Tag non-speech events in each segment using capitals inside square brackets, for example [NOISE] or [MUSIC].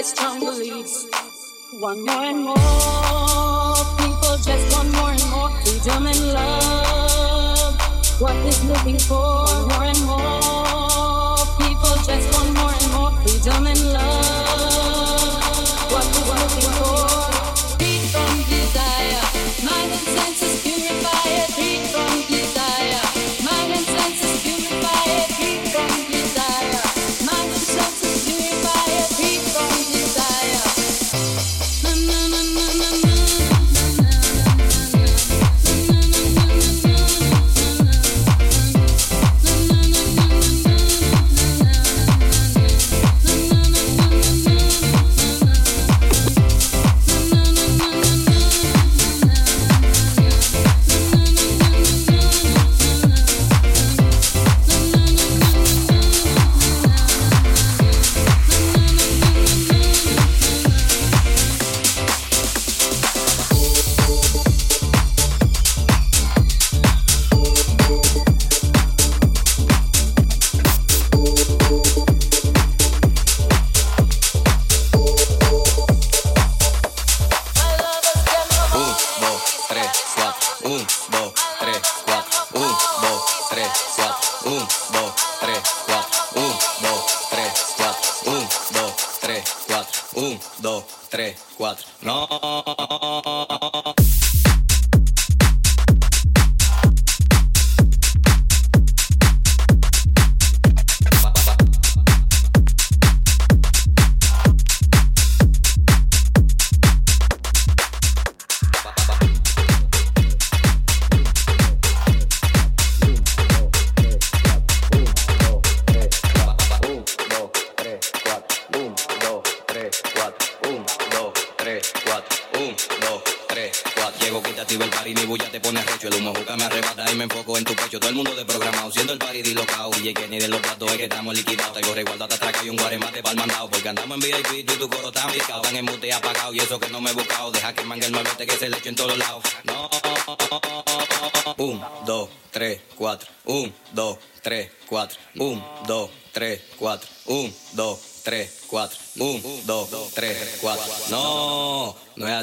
get strong beliefs. One more and more people just want more and more freedom and love. What is living for? One more and more.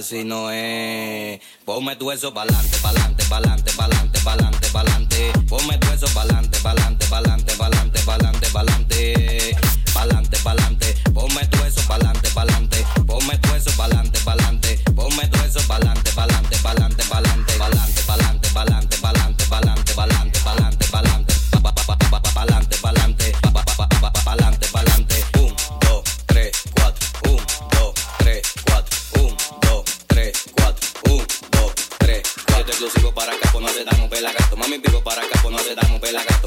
Si no es. Ponme tu eso pa'lante, pa'lante, pa'lante, pa'lante, pa'lante, pa'lante. Ponme tu eso pa'lante, pa'lante, pa'lante, pa'lante, pa'lante, pa'lante. Pa'lante, pa'lante. Ponme tu eso pa'lante, pa'lante. Ponme tu eso pa'lante, pa'lante. Ponme tu eso pa'lante, pa'lante, pa'lante, pa'lante, para acá, pues no te damos pelagato. Mami, vivo para acá, pues no te damos pelagato. Mami,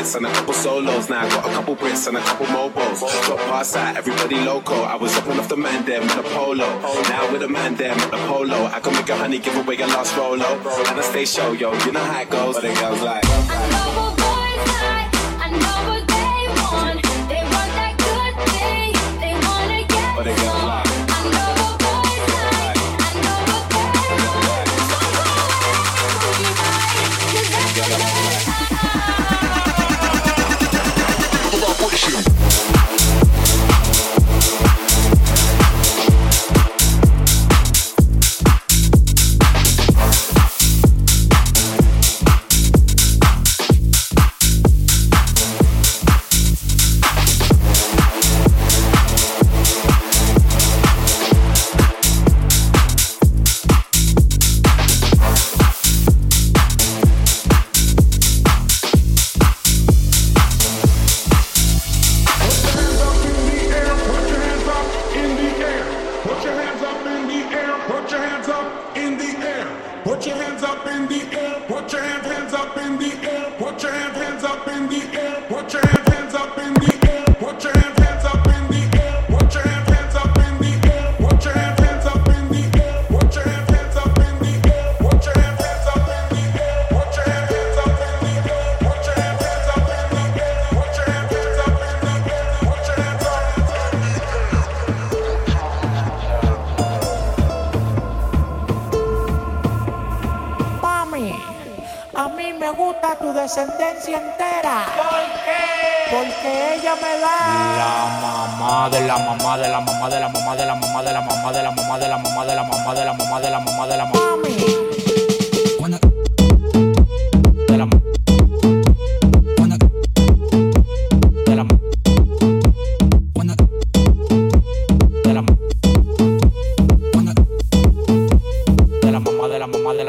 hits and a couple solos. Now I got a couple Brits and a couple mobiles. Got past that, everybody loco. I was upping off the man there with a polo. Now with a man there with a polo. I can make a honey give away a lost rolo. And I stay show, yo. You know how it goes. But it goes like.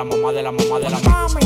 La mamá de la mamá de la mamá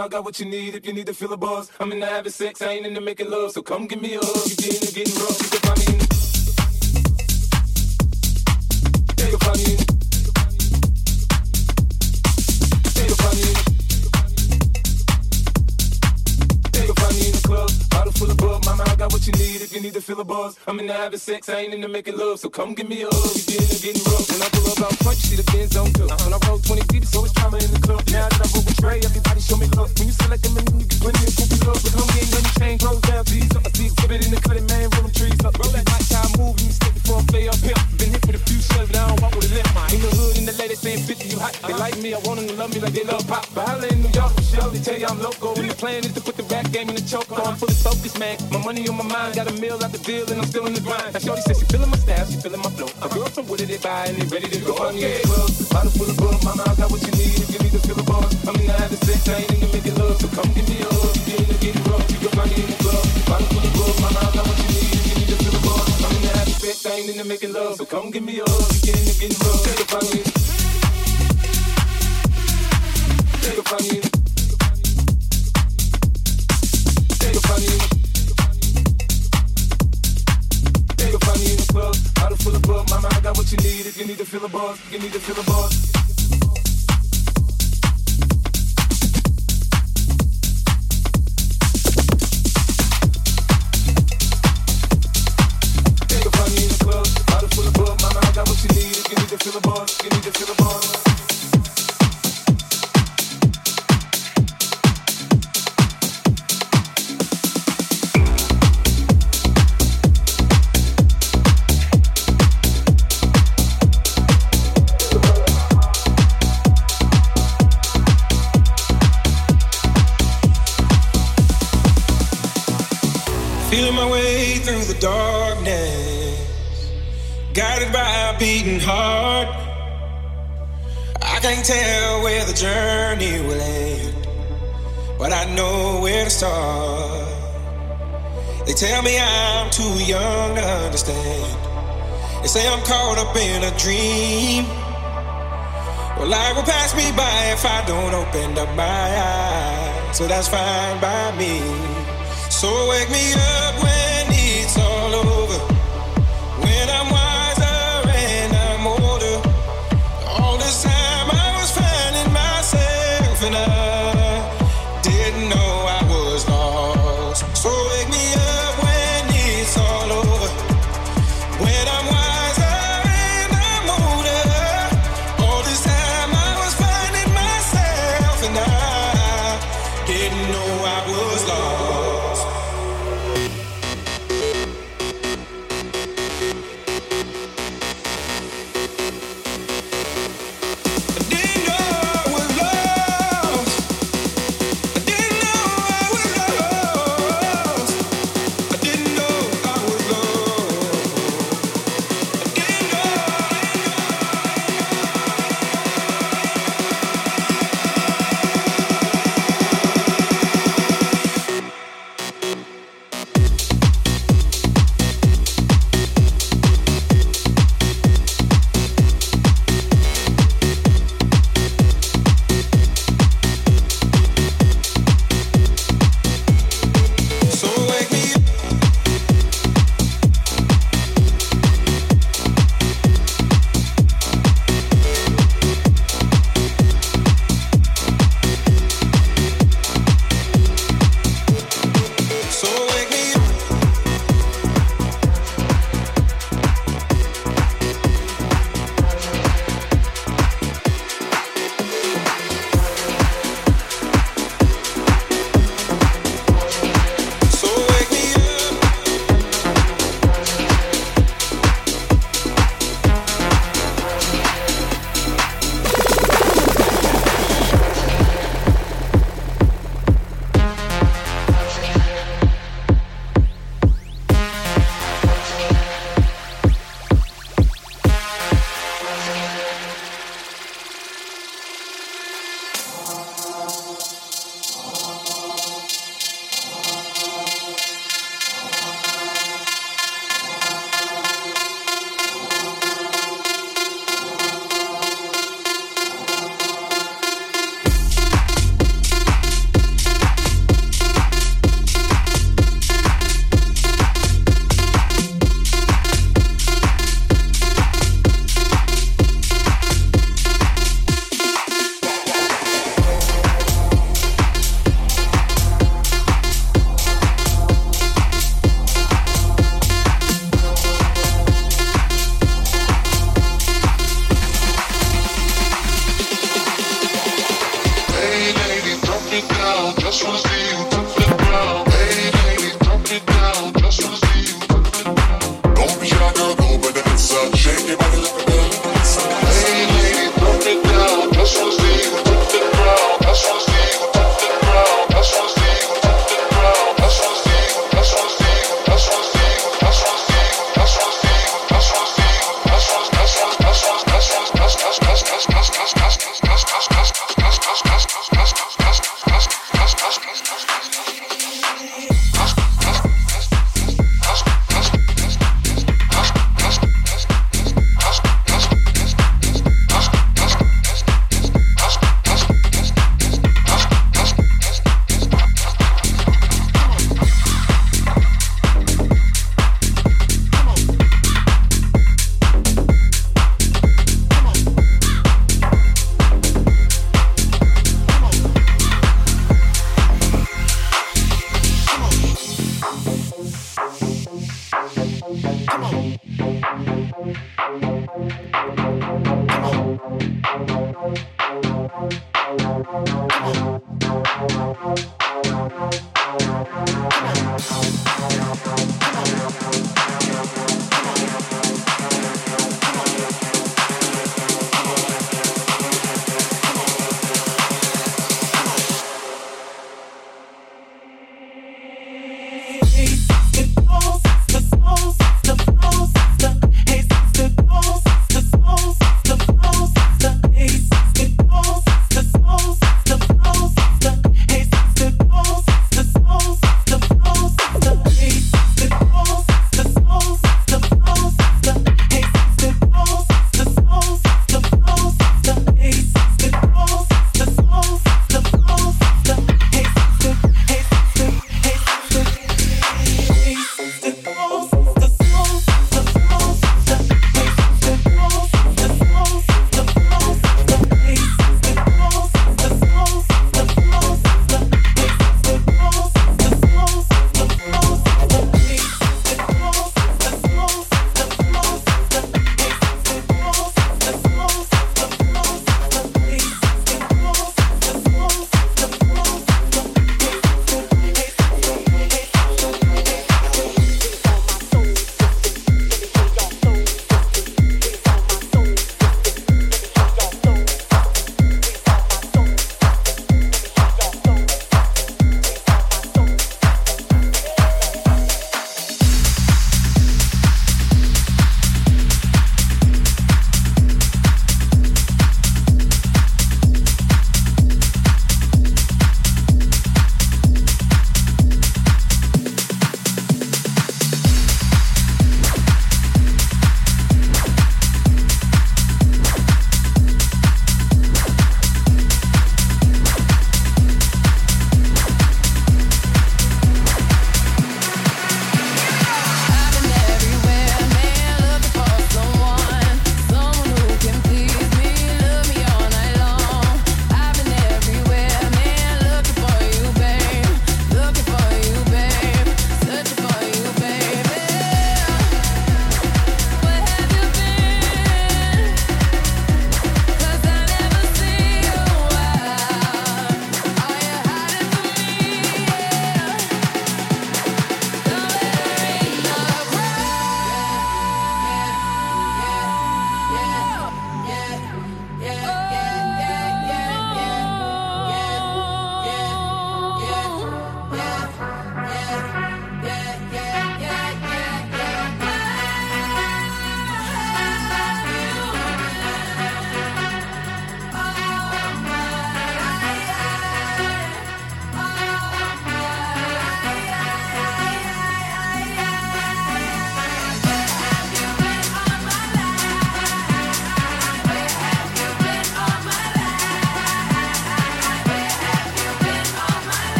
now I got what you need if you need to feel a buzz. I'm into having sex, I ain't into making love, so come give me a hug. You get into getting rough, you can find me in the... Yeah, you find me in the... Yeah, you find me in the... Yeah, find me in the club, bottle full of bug. Mama, I got what you need if you need to feel a buzz. I'm into having sex, I ain't into making love, so come give me a hug. You get into getting rough. When I pull up, I'm punch, see the Benz on top. Uh-huh. When I roll 20 feet, so it's drama in the club. Now that I roll with Trey, everybody Show me love. When you select them Don't give me a so that's fine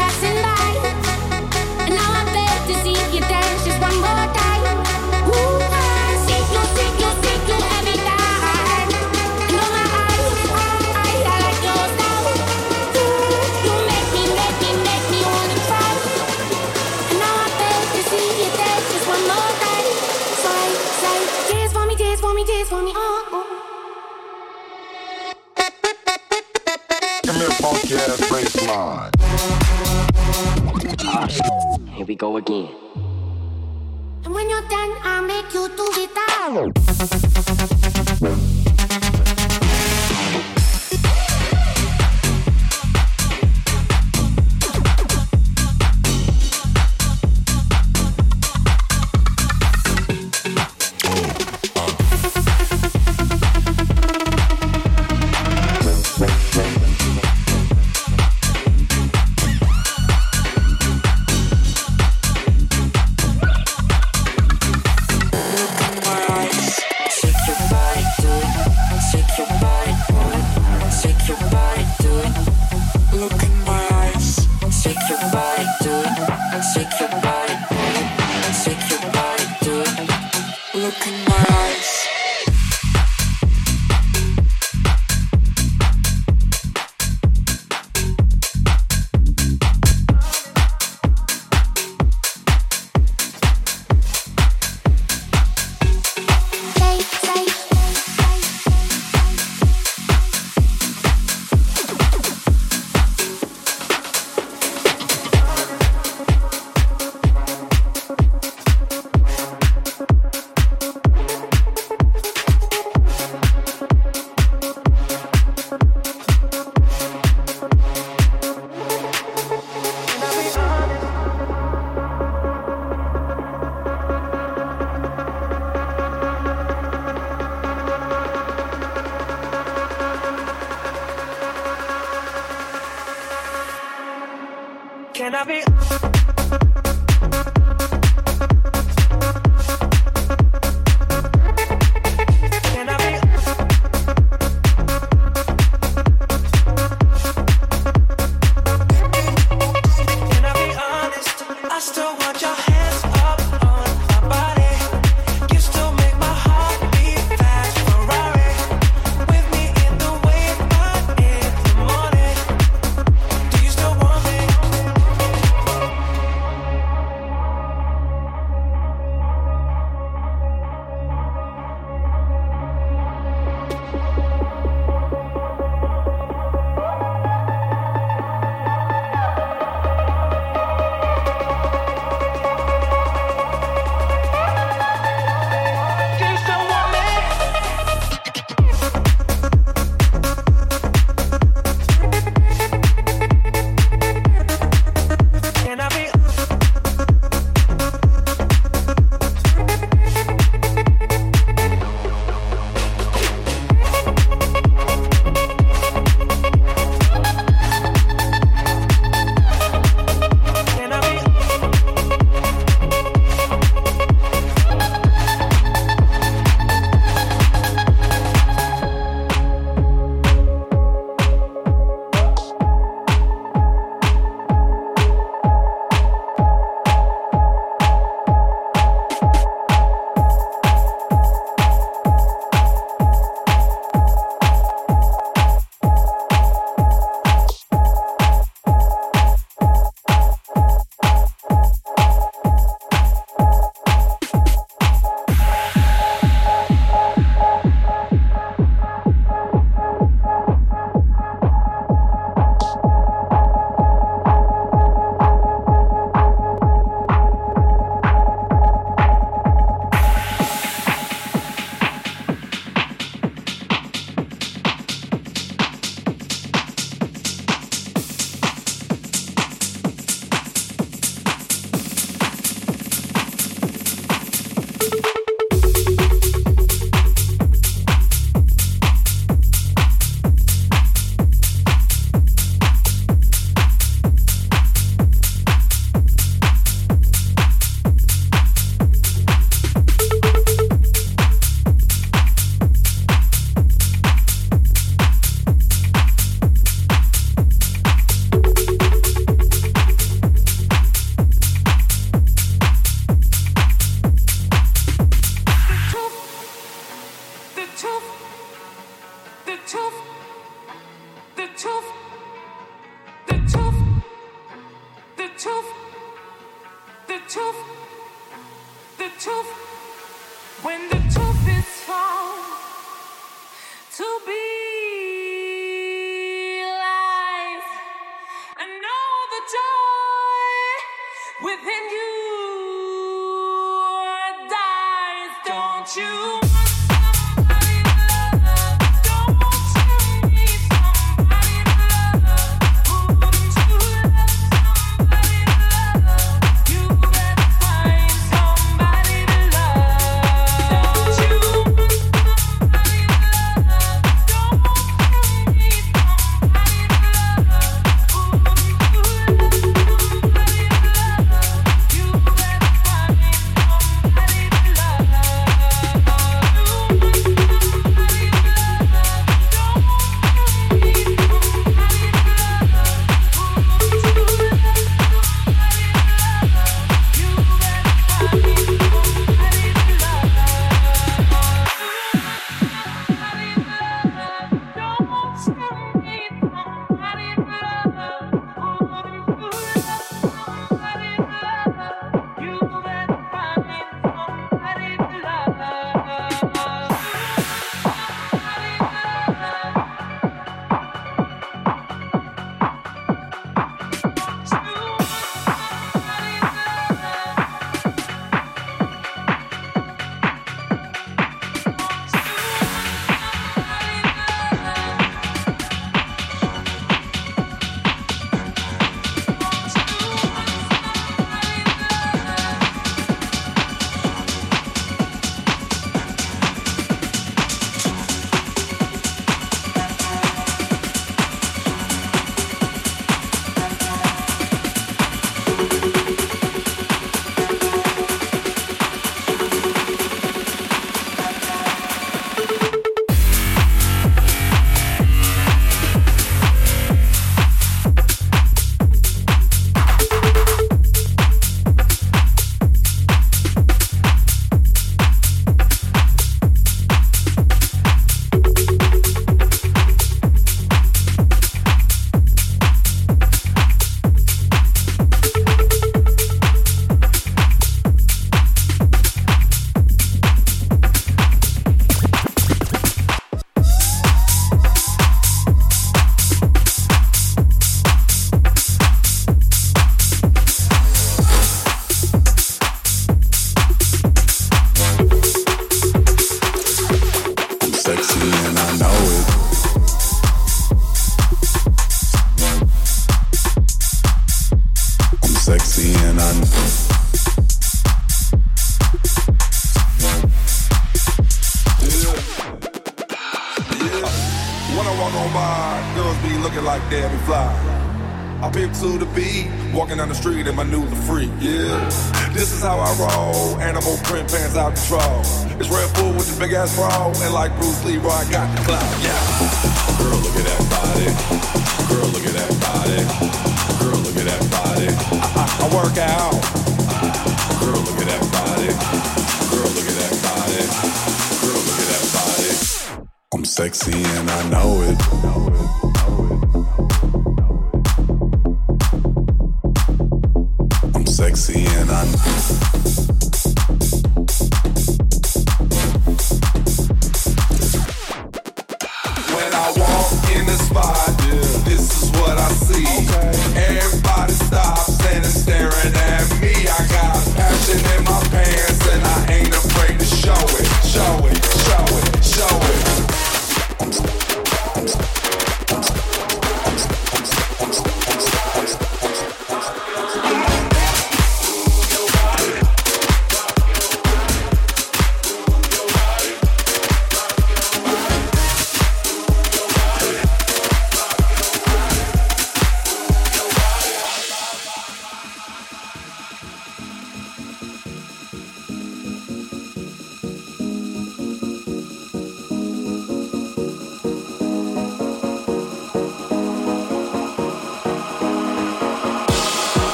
passing by. And now I beg to see you dance. Here we go again. And when you're done, I'll make you do it all.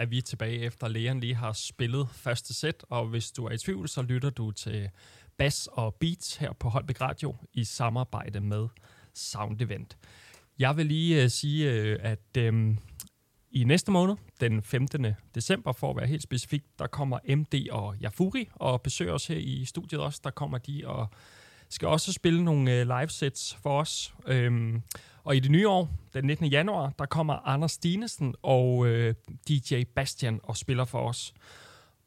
Er vi tilbage efter lægeren lige har spillet første sæt, og hvis du er i tvivl, så lytter du til Bass og Beats her på Holbæk Radio i samarbejde med Sound Event. Jeg vil lige øh, sige, øh, at øh, i næste måned, den 15. december, for at være helt specifik, der kommer MD og Jafuri og besøger os her i studiet også. Der kommer de og skal også spille nogle øh, live sets for os. Øhm, og i det nye år, den 19. januar, der kommer Anders Stinesen og øh, DJ Bastian og spiller for os.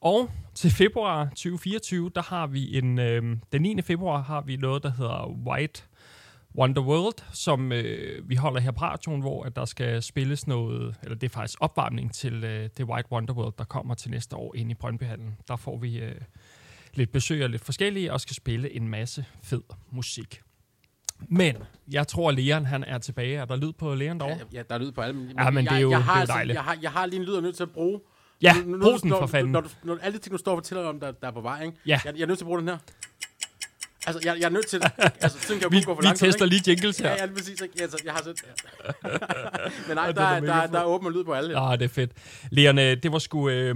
Og til februar 2024, der har vi en, øh, den 9. februar har vi noget, der hedder White Wonder World, som øh, vi holder her på radioen, hvor at der skal spilles noget, eller det er faktisk opvarmning til øh, det White Wonder World, der kommer til næste år ind i Brøndbyhallen. Der får vi øh, lidt besøg af lidt forskellige, og skal spille en masse fed musik. Men jeg tror, Leon han er tilbage. Er der lyd på Leon derovre? Ja, der er lyd på alle. Men, Ja, men det er jeg, jo- jeg det er har, altså- dejligt. Jeg har, jeg har lige en lyd, jeg er nødt til at bruge. Ja, Nu- brug den når, for fanden. Når, du, når alle de ting, du står og fortæller om, der, der er på vej, ikke? Ja. Jeg, jeg er nødt til at bruge den her. Altså, jeg, jeg er nødt til... [LAUGHS] altså, sådan kan jeg Vi- gå for vi langt. tester lige jingles her. Ja, ja, lige præcis. Ikke? Altså, jeg har set... Ja. [LAUGHS] Men nej, der, er er, der, fed. der er åben lyd på alle. Ja. Ah, det er fedt. Leon, øh, det var sgu, øh,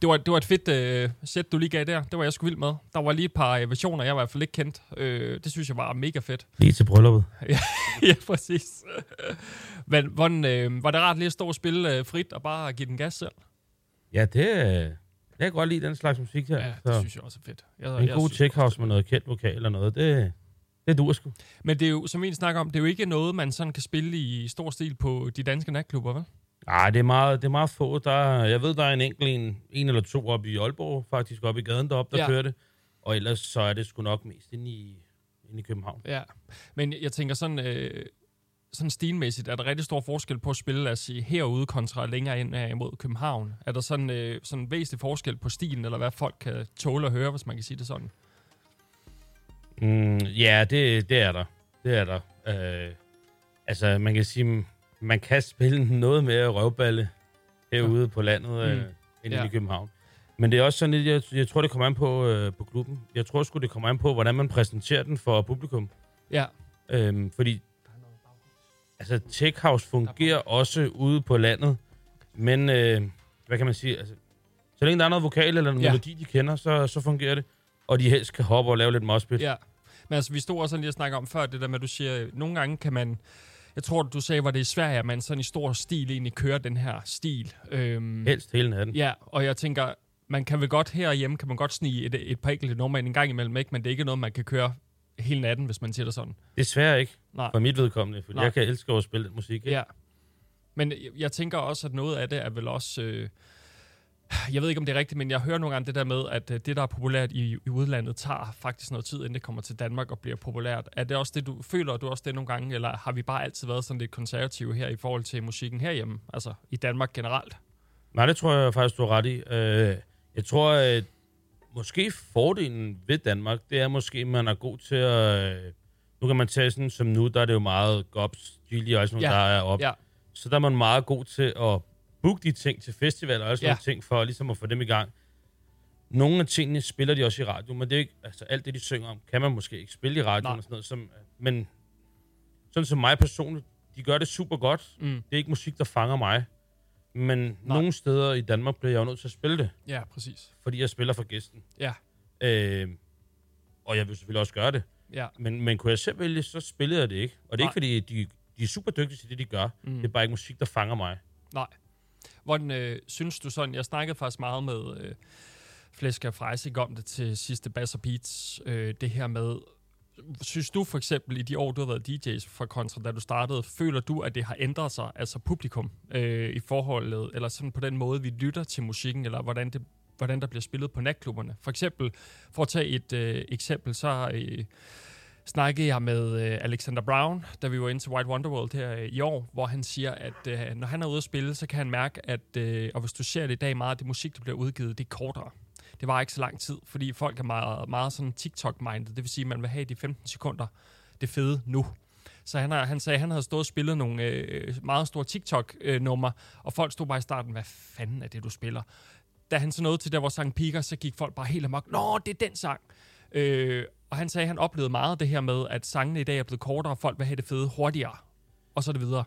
det, var, det var et fedt øh, sæt, du lige gav der. Det var jeg sgu vild med. Der var lige et par øh, versioner, jeg i hvert fald ikke kendt. Øh, det synes jeg var mega fedt. Lige til brylluppet. [LAUGHS] ja, ja, præcis. Men hvordan, øh, var det rart lige at stå og spille øh, frit og bare give den gas selv? Ja, det, jeg kan godt lide den slags musik her. Ja, så det synes jeg også er fedt. Jeg, en jeg god synes tech house med noget kendt vokal eller noget, det, det dur sgu. Men det er jo, som vi snakker om, det er jo ikke noget, man sådan kan spille i stor stil på de danske natklubber, vel? Nej, det er meget, det er meget få. Der, er- jeg ved, der er en enkelt en, en eller to oppe i Aalborg, faktisk oppe i gaden deroppe, der ja. kører det. Og ellers så er det sgu nok mest inde i, inde i København. Ja, men jeg tænker sådan, øh, sådan stilmæssigt, er der rigtig stor forskel på at spille, lad os sige, herude kontra længere ind øh, mod København? Er der sådan, øh, sådan en væsentlig forskel på stilen, eller hvad folk kan tåle at høre, hvis man kan sige det sådan? Mm, ja, det, det er der. Det er der. Øh, altså, man kan sige, man kan spille noget mere røvballe herude ja. på landet, øh, Mm. end ja. i København. Men det er også sådan lidt, jeg, jeg tror, det kommer an på, øh, på klubben. Jeg tror sgu, det kommer an på, hvordan man præsenterer den for publikum. Ja. Øhm, fordi, altså, Tech House fungerer også ude på landet, men, øh, hvad kan man sige, altså, så længe der er noget vokal eller en Ja. melodi, de kender, så, så fungerer det. Og de helst kan hoppe og lave lidt moshpit. Ja, men altså, vi stod også lige og snakke om før, det der med, at du siger, øh, nogle gange kan man, jeg tror, du sagde, var det i Sverige, at man sådan i stor stil egentlig kører den her stil. Øhm, Helst hele natten. Ja, og jeg tænker, man kan vel godt herhjemme, kan man godt snige et, et par enkelte numre en gang imellem, ikke? men det er ikke noget, man kan køre hele natten, hvis man siger det sådan. Desværre ikke, Nej. for mit vedkommende, for jeg kan elske at spille den musik. Ikke? Ja. Men jeg, jeg tænker også, at noget af det er vel også... Øh, jeg ved ikke, om det er rigtigt, men jeg hører nogle gange det der med, at øh, det, der er populært i, i udlandet, tager faktisk noget tid, inden det kommer til Danmark og bliver populært. Er det også det, du føler, du også det nogle gange, eller har vi bare altid været sådan lidt konservative her i forhold til musikken herhjemme, altså i Danmark generelt? Nej, det tror jeg faktisk, du har ret i. Øh, jeg tror, at måske fordelen ved Danmark, det er måske, at man er god til at... Øh, nu kan man tage sådan som nu, der er det jo meget Gobs, Gilly og sådan noget, Ja, der er op. ja. Så der er man meget god til at booke de ting til festivaler og sådan Ja. nogle ting, for ligesom at få dem i gang. Nogle af tingene spiller de også i radio, men det er ikke, altså alt det, de synger om, kan man måske ikke spille i radio Nej. og sådan noget. Som, men sådan som mig personligt, de gør det super godt. Mm. Det er ikke musik, der fanger mig. Men Nej. nogle steder i Danmark bliver jeg jo nødt til at spille det. Ja, præcis. Fordi jeg spiller for gæsten. Ja. Øh, og jeg vil selvfølgelig også gøre det. Ja. Men, men kunne jeg selv vælge, så spillede jeg det ikke. Og det er Nej. ikke, fordi de, de er super dygtige til det, de gør. Mm. Det er bare ikke musik, der fanger mig. Nej. Hvordan øh, synes du sådan, jeg snakkede faktisk meget med øh, Flæsk og Freisig om det til sidste Bass Beats, øh, det her med, synes du for eksempel i de år, du har været DJ's fra Kontra, da du startede, føler du, at det har ændret sig, altså publikum, øh, i forholdet, eller sådan på den måde, vi lytter til musikken, eller hvordan, det, hvordan der bliver spillet på natklubberne? For eksempel, for at tage et øh, eksempel, så øh, snakkede jeg med øh, Alexander Brown, da vi var inde til White Wonderworld her øh, i år, hvor han siger, at øh, når han er ude at spille, så kan han mærke, at, øh, og hvis du ser det i dag, meget at det musik, der bliver udgivet, det er kortere. Det var ikke så lang tid, fordi folk er meget, meget sådan TikTok-minded. Det vil sige, at man vil have de 15 sekunder det fede nu. Så han, har, han sagde, at han havde stået og spillet nogle øh, meget store TikTok-numre, og folk stod bare i starten, hvad fanden er det, du spiller? da han så nåede til der, hvor sang piker, så gik folk bare helt amok. Nå, det er den sang. Øh, og han sagde, at han oplevede meget det her med, at sangene i dag er blevet kortere, og folk vil have det fede hurtigere. Og så det videre.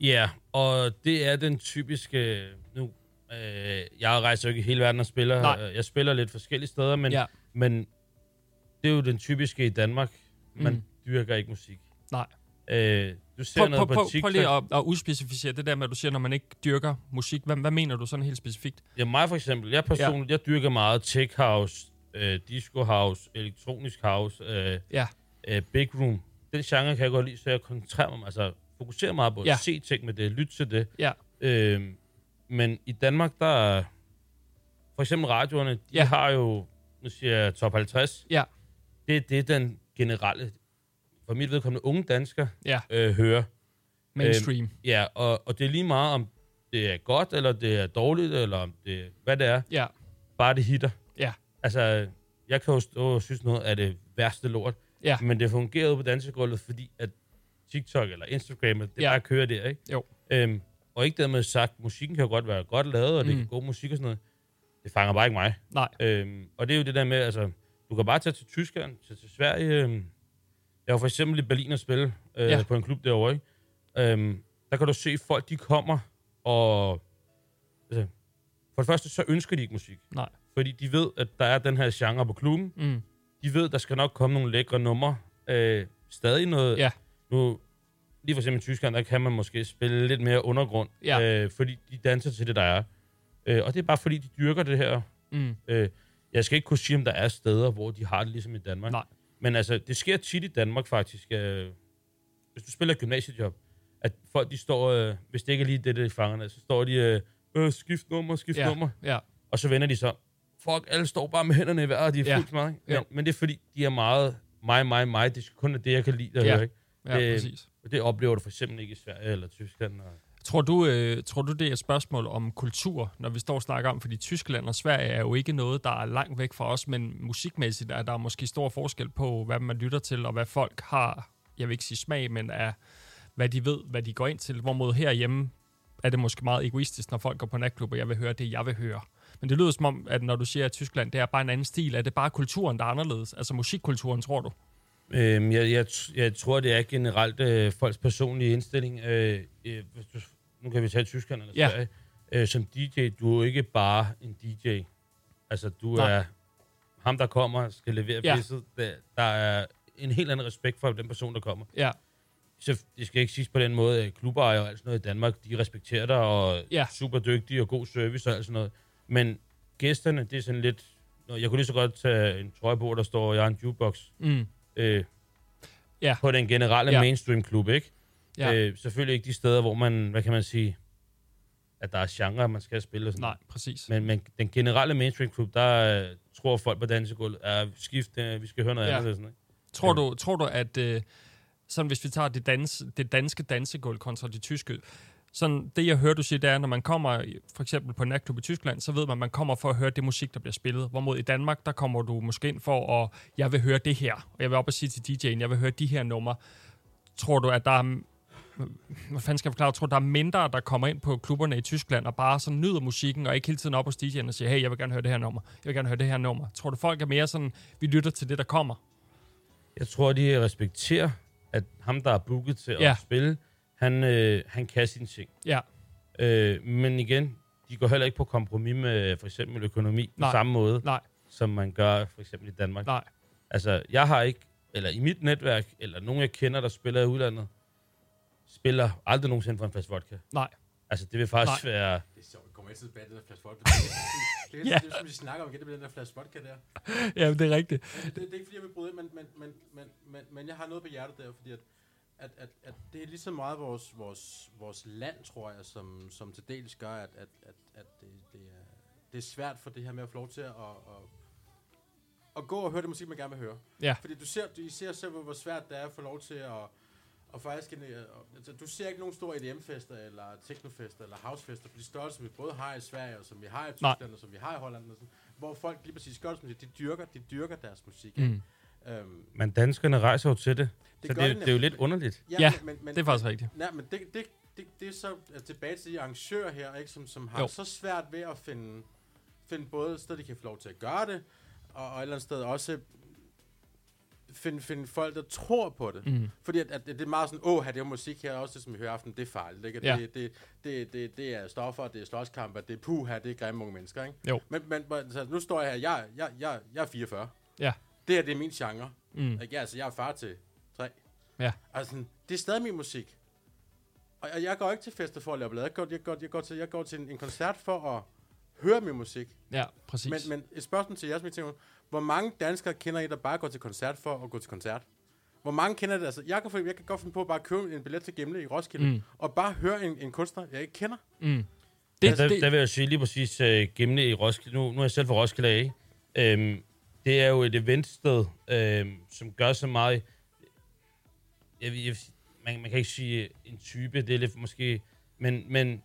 Ja, og det er den typiske... Nu, øh, jeg rejser jo ikke i hele verden og spiller. Nej. Øh, Jeg spiller lidt forskellige steder, men, Ja. men det er jo den typiske i Danmark. Man Mm. dyrker ikke musik. Nej. Øh, du ser Prøv, noget på prøv, TikTok. prøv lige at, at udspecificere det der med, at du siger, når man ikke dyrker musik. Hvad, hvad mener du sådan helt specifikt? Ja, mig for eksempel. Jeg personligt, ja. jeg dyrker meget tech house, øh, disco house, elektronisk house, øh, Ja. øh, big room. Den genre kan jeg godt lide, så jeg koncentrerer mig, altså fokuserer meget på at Ja. se ting med det, lytte til det. Ja. Øh, men i Danmark, der er for eksempel radioerne, de Ja. har jo, nu siger jeg top 50. Ja. Det, det er den generelle, for mit vedkommende unge dansker, Ja. øh, hører. Mainstream. Øhm, ja, og, og det er lige meget, om det er godt, eller det er dårligt, eller om det hvad det er. Ja. Bare det hitter. Ja. Altså, jeg kan jo stå og synes noget af det værste lort. Ja. Men det fungerede på dansegulvet, fordi at TikTok eller Instagram, det ja. bare kører der, ikke? Jo. Øhm, og ikke dermed sagt, musikken kan jo godt være godt lavet, og det Mm. kan god musik og sådan noget. Det fanger bare ikke mig. Nej. Øhm, og det er jo det der med, altså, du kan bare tage til Tyskland, tage til Sverige. Øhm, jeg var for eksempel i Berlin og spille øh, Ja. på en klub derovre, ikke? Øhm, der kan du se, folk de kommer, og altså, for det første, så ønsker de ikke musik. Nej. Fordi de ved, at der er den her genre på klubben. Mm. De ved, der skal nok komme nogle lækre numre. Øh, stadig noget... Ja. Nu, lige for eksempel i Tyskland, der kan man måske spille lidt mere undergrund. Ja. Øh, fordi de danser til det, der er. Øh, og det er bare fordi, de dyrker det her. Mm. Øh, jeg skal ikke kunne sige, om der er steder, hvor de har det ligesom i Danmark. Nej. Men altså, det sker tit i Danmark faktisk. Øh, hvis du spiller gymnasiejob, at folk de står, øh, hvis det ikke er lige det, de fanger, så står de, øh, øh skift nummer, skift Ja. nummer. Ja. Og så vender de så, fuck, alle står bare med hænderne i vejret, og de er Ja. fuldt meget. Jo. Men, men det er fordi, de er meget mig, mig, mig. Det er kun det, jeg kan lide at Ja. høre. Ikke? Ja, det, præcis og det oplever du for eksempel ikke i Sverige eller Tyskland. Og, Tror du, øh, tror du, det er et spørgsmål om kultur, når vi står og snakker om, fordi Tyskland og Sverige er jo ikke noget, der er langt væk fra os, men musikmæssigt er der måske stor forskel på, hvad man lytter til, og hvad folk har, jeg vil ikke sige smag, men er, hvad de ved, hvad de går ind til. Hvorimod herhjemme er det måske meget egoistisk, når folk går på natklub, og jeg vil høre det, jeg vil høre. Men det lyder som om, at når du siger, at Tyskland, det er bare en anden stil, er det bare kulturen, der er anderledes? Altså musikkulturen, tror du? Øhm, jeg, jeg, jeg tror, det er generelt øh, folks personlige indstilling. Øh, øh, du, nu kan vi tage Tyskland eller Ja. Sverige. Øh, som DJ, du er jo ikke bare en DJ. Altså, du Nej. er ham, der kommer, skal levere Ja. pisset. Der, der er en helt anden respekt for den person, der kommer. Ja. Så det skal ikke siges på den måde, at klubejere og alt sådan noget i Danmark, de respekterer dig, og Ja. er super dygtige og god service og alt sådan noget. Men gæsterne, det er sådan lidt... Nå, Jeg kunne lige så godt tage en trøje på, der står, jeg er en jukebox. Mm. Øh, Ja. på den generelle Ja. mainstream-klub, ikke? Ja. Øh, selvfølgelig ikke de steder, hvor man, hvad kan man sige, at der er genre, man skal spille og sådan Nej, præcis. Men, men den generelle mainstream-klub, der øh, tror folk på dansegulvet, er skift, øh, vi skal høre noget Ja. andet. Sådan, ikke? Tror du, tror du at øh, sådan hvis vi tager det, dans, det danske dansegulv kontra det tyske, sådan det jeg hører, du siger, det er, når man kommer for eksempel på en natklub i Tyskland, så ved man, at man kommer for at høre det musik, der bliver spillet. Hvorimod i Danmark, der kommer du måske ind for at, jeg vil høre det her, og jeg vil op og sige til DJ'en, jeg vil høre de her numre. Tror du, at der er, hvad fanden skal jeg forklare, tror der er mindre, der kommer ind på klubberne i Tyskland og bare sådan nyder musikken, og ikke hele tiden op hos DJ'en og siger, hey, jeg vil gerne høre det her nummer, jeg vil gerne høre det her nummer. Tror du, folk er mere sådan, vi lytter til det, der kommer? Jeg tror, de respekterer, at ham, der er booket til Ja. at spille, han, øh, han kan sine ting. Ja. Øh, men igen, de går heller ikke på kompromis med for eksempel økonomi Nej. på samme måde, Nej. som man gør for eksempel i Danmark. Nej. Altså, jeg har ikke, eller i mit netværk, eller nogen jeg kender, der spiller i udlandet, spiller aldrig nogensinde for en flaske vodka. Nej. Altså, det vil faktisk Nej. være... Det er sjovt, vi kommer altid tilbage til den der flaske vodka. Det er, det er, [LAUGHS] Ja. det er, som vi snakker om igen, det bliver den der flaske vodka der. [LAUGHS] Ja, det er rigtigt. Men Det, det, er ikke fordi, jeg vil bryde men, men, men, men, men, men jeg har noget på hjertet der, fordi at, at, at, at det er lige så meget vores, vores, vores land, tror jeg, som, som til dels gør, at, at, at, at det, det, er, det er svært for det her med at få lov til at, at, at gå og høre det musik, man gerne vil høre. Ja. Fordi du ser, du I ser selv, hvor svært det er at få lov til at, og faktisk, øh, altså, du ser ikke nogen store EDM-fester, eller technofester, eller housefester, på de størrelser, som vi både har i Sverige, og som vi har i Nej. Tyskland, og som vi har i Holland, og sådan, hvor folk lige præcis gør det, de dyrker, de dyrker deres musik. Mm. ikke? Øhm, Men danskerne rejser jo til det. Det så det, det det er jo lidt underligt. Ja, det er faktisk rigtigt. Nej, men det, det, det, det er så øh, tilbage til de arrangører her, ikke, som, som har Jo. så svært ved at finde, finde både et sted, de kan få lov til at gøre det, og, og et eller andet sted også finde, finde folk, der tror på det. Mhm. Fordi at, at det er meget sådan, åh, det her musik her, også det, som vi hører aften, det er farligt. Ikke? Ja. Det, det, det, det, det er stoffer, det er slåskamper, det er puha, det er grimme unge mennesker. Ikke? Jo. Men, men men, så nu står jeg her, jeg, jeg, jeg, jeg er 44. Ja. Det her, det er min genre. Mm. Ikke? Ja, altså, jeg er far til tre. Ja. Altså, det er stadig min musik. Og og jeg går ikke til fester for at lave blade. Jeg går, jeg går, jeg går til, jeg går til en, en koncert for at høre min musik. Ja, præcis. Men, men et spørgsmål til jeres meeting. Hvor mange danskere kender I, der bare går til koncert for at gå til koncert? Hvor mange kender det? Altså, jeg kan, jeg kan godt finde på at bare købe en billet til Gimle i Roskilde, Mm. og bare høre en, en kunstner, jeg ikke kender. Mm. Det, der, der vil jeg sige lige præcis uh, Gemne i Roskilde. Nu, nu er jeg selv fra Roskilde af. Øhm, det er jo et eventsted, øhm, som gør så meget... Jeg, jeg, man, man kan ikke sige en type, det er lidt måske... Men, men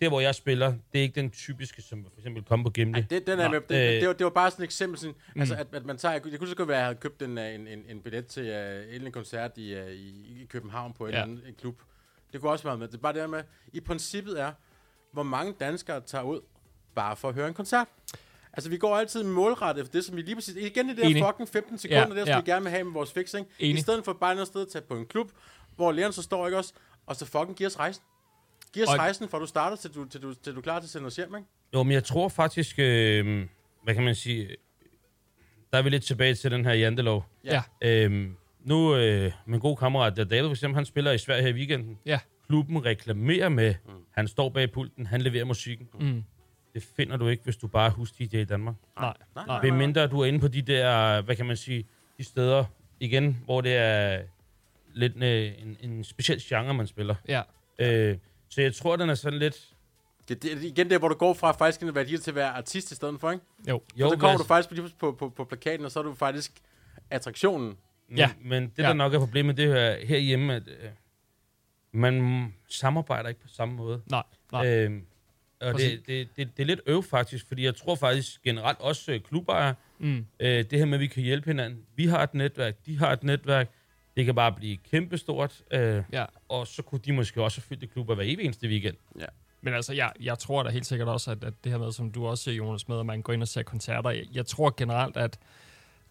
der, hvor jeg spiller, det er ikke den typiske, som for eksempel kommer på Gemle. Det, den er med, det, Øh, det, var, det var bare sådan et eksempel, sådan, Mm. altså, at, at man tager, jeg, kunne- så godt være, at jeg havde købt en, øh, en, en, en billet til uh, en anden koncert i, uh, i, i København på en, Ja. anden, en klub. Det kunne også være med. Det er bare det her med, i princippet er, hvor mange danskere tager ud bare for at høre en koncert. Altså, vi går altid målrettet efter det, som vi lige præcis... Igen i det der Enig. fucking 15 sekunder, Ja, der, som ja. vi gerne vil have med vores fix, ikke? Enig. I stedet for bare et andet sted at tage på en klub, hvor læreren så står, ikke også? Og så fucking giver os rejsen. Giver os Og- rejsen, fra du starter, til du, til, du, til du er klar til at sende os hjem, ikke? Jo, men jeg tror faktisk, øh, hvad kan man sige, der er vi lidt tilbage til den her jantelov. Ja. Øhm, nu, øh, min gode kammerat, der David for eksempel, han spiller i Sverige her i weekenden. Ja. Klubben reklamerer med, mm. han står bag pulten, han leverer musikken. Mm. Det finder du ikke, hvis du bare er hus-DJ i Danmark. Nej, nej, nej. Ved mindre du er inde på de der, hvad kan man sige, de steder, igen, hvor det er lidt øh, en, en speciel genre, man spiller. Ja. Øh, så jeg tror, den er sådan lidt... Det, det er igen der, hvor du går fra faktisk at være til at være artist i stedet for, ikke? Jo. jo så kommer men du faktisk på, lige på, på, på plakaten, og så er du faktisk attraktionen. Men, men det, der Ja. nok er problemet, det er herhjemme, at øh, man samarbejder ikke på samme måde. Nej, nej. Øhm, og det, det, det, det er lidt øv faktisk, fordi jeg tror faktisk generelt også øh, klubejere, Mm. øh, det her med, at vi kan hjælpe hinanden. Vi har et netværk, de har et netværk. Det kan bare blive kæmpestort. Øh, Ja. Og så kunne de måske også have fyldt det klubber hver evig eneste weekend. Ja. Men altså, jeg, jeg tror da helt sikkert også, at, at det her med, som du også siger, Jonas, med, at man går ind og ser koncerter, jeg, jeg tror generelt, at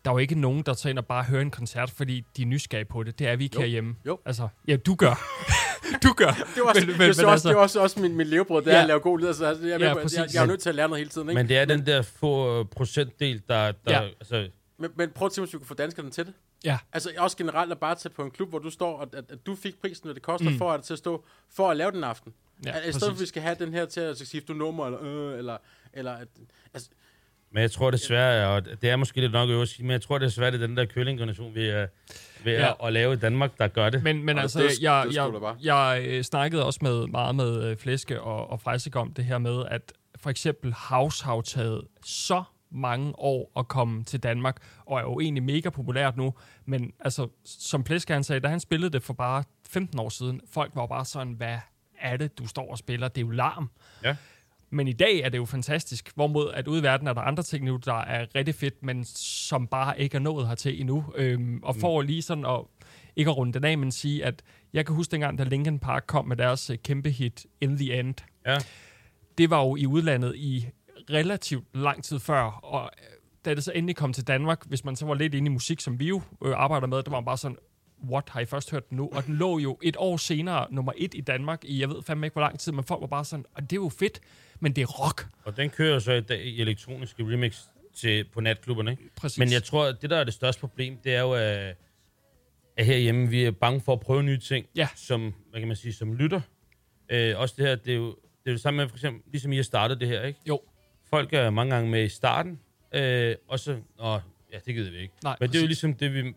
der er jo ikke nogen, der tager ind og bare hører en koncert, fordi de er nysgerrige på det. Det er vi ikke Jo. herhjemme. Jo. Altså, ja, du gør. [LAUGHS] du gør. Det var også, men, men, det, er også, det er også, også min, min levebrød, det er Ja. at lave god lyd. Altså, jeg, jeg, Ja, jeg, jeg, jeg, jeg er nødt til at lære noget hele tiden, ikke? Men det er den der få øh, procentdel, der... der Ja. altså, Men, men prøv at tænke, hvis vi kunne få danskerne til det. Ja. Altså også generelt at bare tage på en klub, hvor du står, og at, at du fik prisen, hvad det koster Mm. for at til at stå, for at lave den aften. Ja, at, I stedet for, at vi skal have den her til at skifte nummer, eller, øh, eller, eller at, altså, Men jeg tror desværre, og det er måske lidt nok at sige, men jeg tror desværre, det er den der køllinggeneration, vi er ved Ja. at lave i Danmark, der gør det. Men, men Og altså, det- jeg, det jeg, jeg, jeg øh, snakkede også med meget med øh, Flæske og, og Frejsik om det her med, at for eksempel House har jo taget så mange år at komme til Danmark, og er jo egentlig mega populært nu, men altså, som Flæske han sagde, da han spillede det for bare 15 år siden, folk var bare sådan, hvad er det, du står og spiller? Det er jo larm. Ja. Men i dag er det jo fantastisk, hvorimod at ude i verden er der andre ting nu, der er rigtig fedt, men som bare ikke er nået hertil endnu. Øhm, og for lige sådan at, ikke at runde den af, men sige, at jeg kan huske dengang, da Linkin Park kom med deres øh, kæmpe hit In The End. Ja. Det var jo i udlandet i relativt lang tid før, og øh, da det så endelig kom til Danmark, hvis man så var lidt inde i musik, som vi jo øh, arbejder med, der var man bare sådan, what, har I først hørt den nu? Og den lå jo et år senere nummer et i Danmark i, jeg ved fandme ikke, hvor lang tid, men folk var bare sådan, og det er jo fedt, men det er rock. Og den kører så i dag i elektroniske remix til, på natklubberne. Ikke? Præcis. Men jeg tror, det, der er det største problem, det er jo, at, at herhjemme, vi er bange for at prøve nye ting, Ja. som, hvad kan man sige, som lytter. Øh, også det her, det er jo det, er det samme med, for eksempel, ligesom I har startet det her, ikke? Jo. Folk er mange gange med i starten, øh, og så, åh, ja, det gider vi ikke. Nej, Men det er jo præcis. ligesom det, vi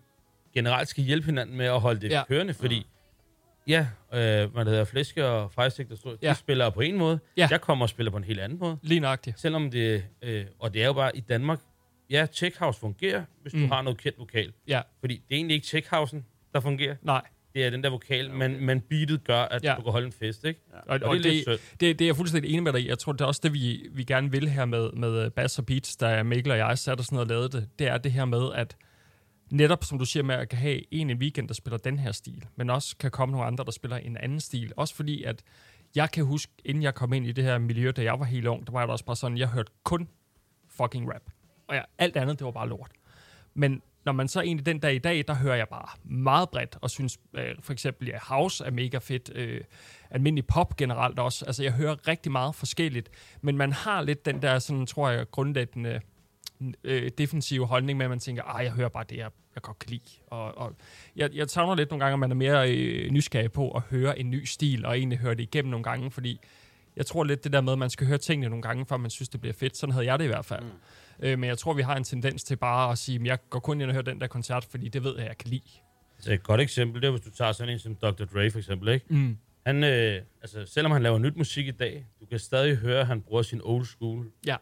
generelt skal hjælpe hinanden med at holde det Ja. ja. kørende, fordi Ja, øh, hvad det hedder, Flæske og Frejstik, der står, Ja. de spiller på en måde. Ja. Jeg kommer og spiller på en helt anden måde. Lige nøjagtigt. Selvom det, øh, og det er jo bare i Danmark, ja, Tech House fungerer, hvis mm. Du har noget kendt vokal. Ja. Fordi det er egentlig ikke Tech Housen, der fungerer. Nej. Det er den der vokal, okay. men, men beatet gør, at Ja. ja. du kan holde en fest, ikke? Ja. Og, og, det er lidt det, synd. det, det er jeg fuldstændig enig med dig i. Jeg tror, det er også det, vi, vi gerne vil her med, med Bass og Beats, da Mikkel og jeg satte os ned og lavede det. Det er det her med, at netop, som du siger, med at kan have en en weekend, der spiller den her stil, men også kan komme nogle andre, der spiller en anden stil. Også fordi, at jeg kan huske, inden jeg kom ind i det her miljø, da jeg var helt ung, der var jeg da også bare sådan, jeg hørte kun fucking rap. Og ja, alt andet, det var bare lort. Men når man så egentlig den dag i dag, der hører jeg bare meget bredt, og synes øh, for eksempel, ja, house er mega fedt, øh, almindelig pop generelt også. Altså, jeg hører rigtig meget forskelligt, men man har lidt den der, sådan, tror jeg, grundlæggende øh, defensive holdning med, at man tænker, ej, jeg hører bare det, jeg, jeg godt kan lide. Og, og jeg, jeg savner lidt nogle gange, at man er mere øh, nysgerrig på at høre en ny stil, og egentlig høre det igennem nogle gange, fordi jeg tror lidt det der med, at man skal høre tingene nogle gange, før man synes, det bliver fedt. Sådan havde jeg det i hvert fald. Mm. Øh, men jeg tror, vi har en tendens til bare at sige, at jeg går kun ind og hører den der koncert, fordi det ved jeg, jeg kan lide. Altså et godt eksempel, det er, hvis du tager sådan en som Dr. Dre for eksempel, ikke? Mm. Han, øh, altså, selvom han laver nyt musik i dag, du kan stadig høre, at han bruger sin old school Ja.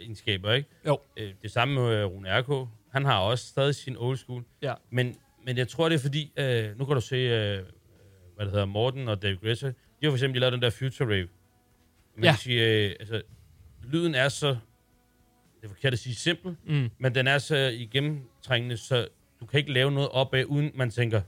Producer-egenskaber, ikke? Jo. Øh, det samme med øh, Rune R.K. Han har også stadig sin old school. Ja. Men, men jeg tror, det er fordi, øh, nu kan du se, øh, hvad det hedder, Morten og David Guetta, de har for eksempel lavet den der Future Rave. Man Ja. kan sige, øh, altså, lyden er så, det er forkert at sige simpel, Mm. men den er så igennemtrængende, så du kan ikke lave noget opad, uden man tænker,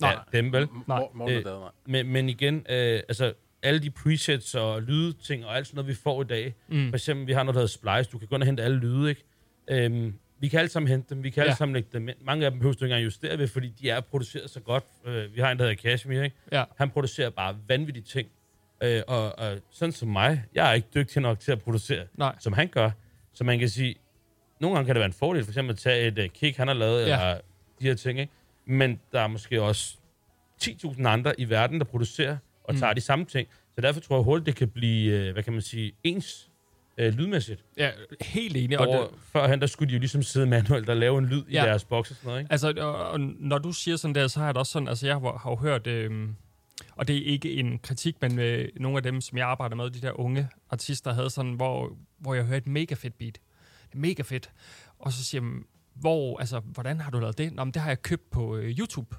Nej. ja, dem vel? Nej. Øh, mig. Men, men igen, øh, altså alle de presets og lydting og alt sådan noget, vi får i dag. Mm. For eksempel, vi har noget, der hedder Splice. Du kan gå ind og hente alle lyde, ikke? Øhm, vi kan alle sammen hente dem. Vi kan alle Ja. sammen lægge dem ind. Mange af dem behøver du ikke engang justere ved, fordi de er produceret så godt. Øh, vi har en, der hedder Kashmir, ikke? Ja. Han producerer bare vanvittige ting. Øh, og, og sådan som mig, jeg er ikke dygtig nok til at producere, Nej. som han gør. Så man kan sige, nogle gange kan det være en fordel, for eksempel at tage et uh, kick, han har lavet, Ja. ja. eller de her ting, ikke? Men der er måske også 10.000 andre i verden, der producerer og Mm. tager de samme ting. Så derfor tror jeg hurtigt, det kan blive, øh, hvad kan man sige, ens øh, lydmæssigt. Ja, helt enig. Og Og det, førhen, der skulle de jo ligesom sidde manuelt og lave en lyd ja. Ja. i deres boks og sådan noget, ikke? Altså, og, og når du siger sådan der, så har jeg det også sådan, altså jeg har, har jo hørt, øh, og det er ikke en kritik, men øh, nogle af dem, som jeg arbejder med, de der unge artister, havde sådan, hvor, hvor jeg hørte et mega fedt beat. Det er mega fedt. Og så siger jeg, hvor, altså, hvordan har du lavet det? Nå, men det har jeg købt på øh, YouTube.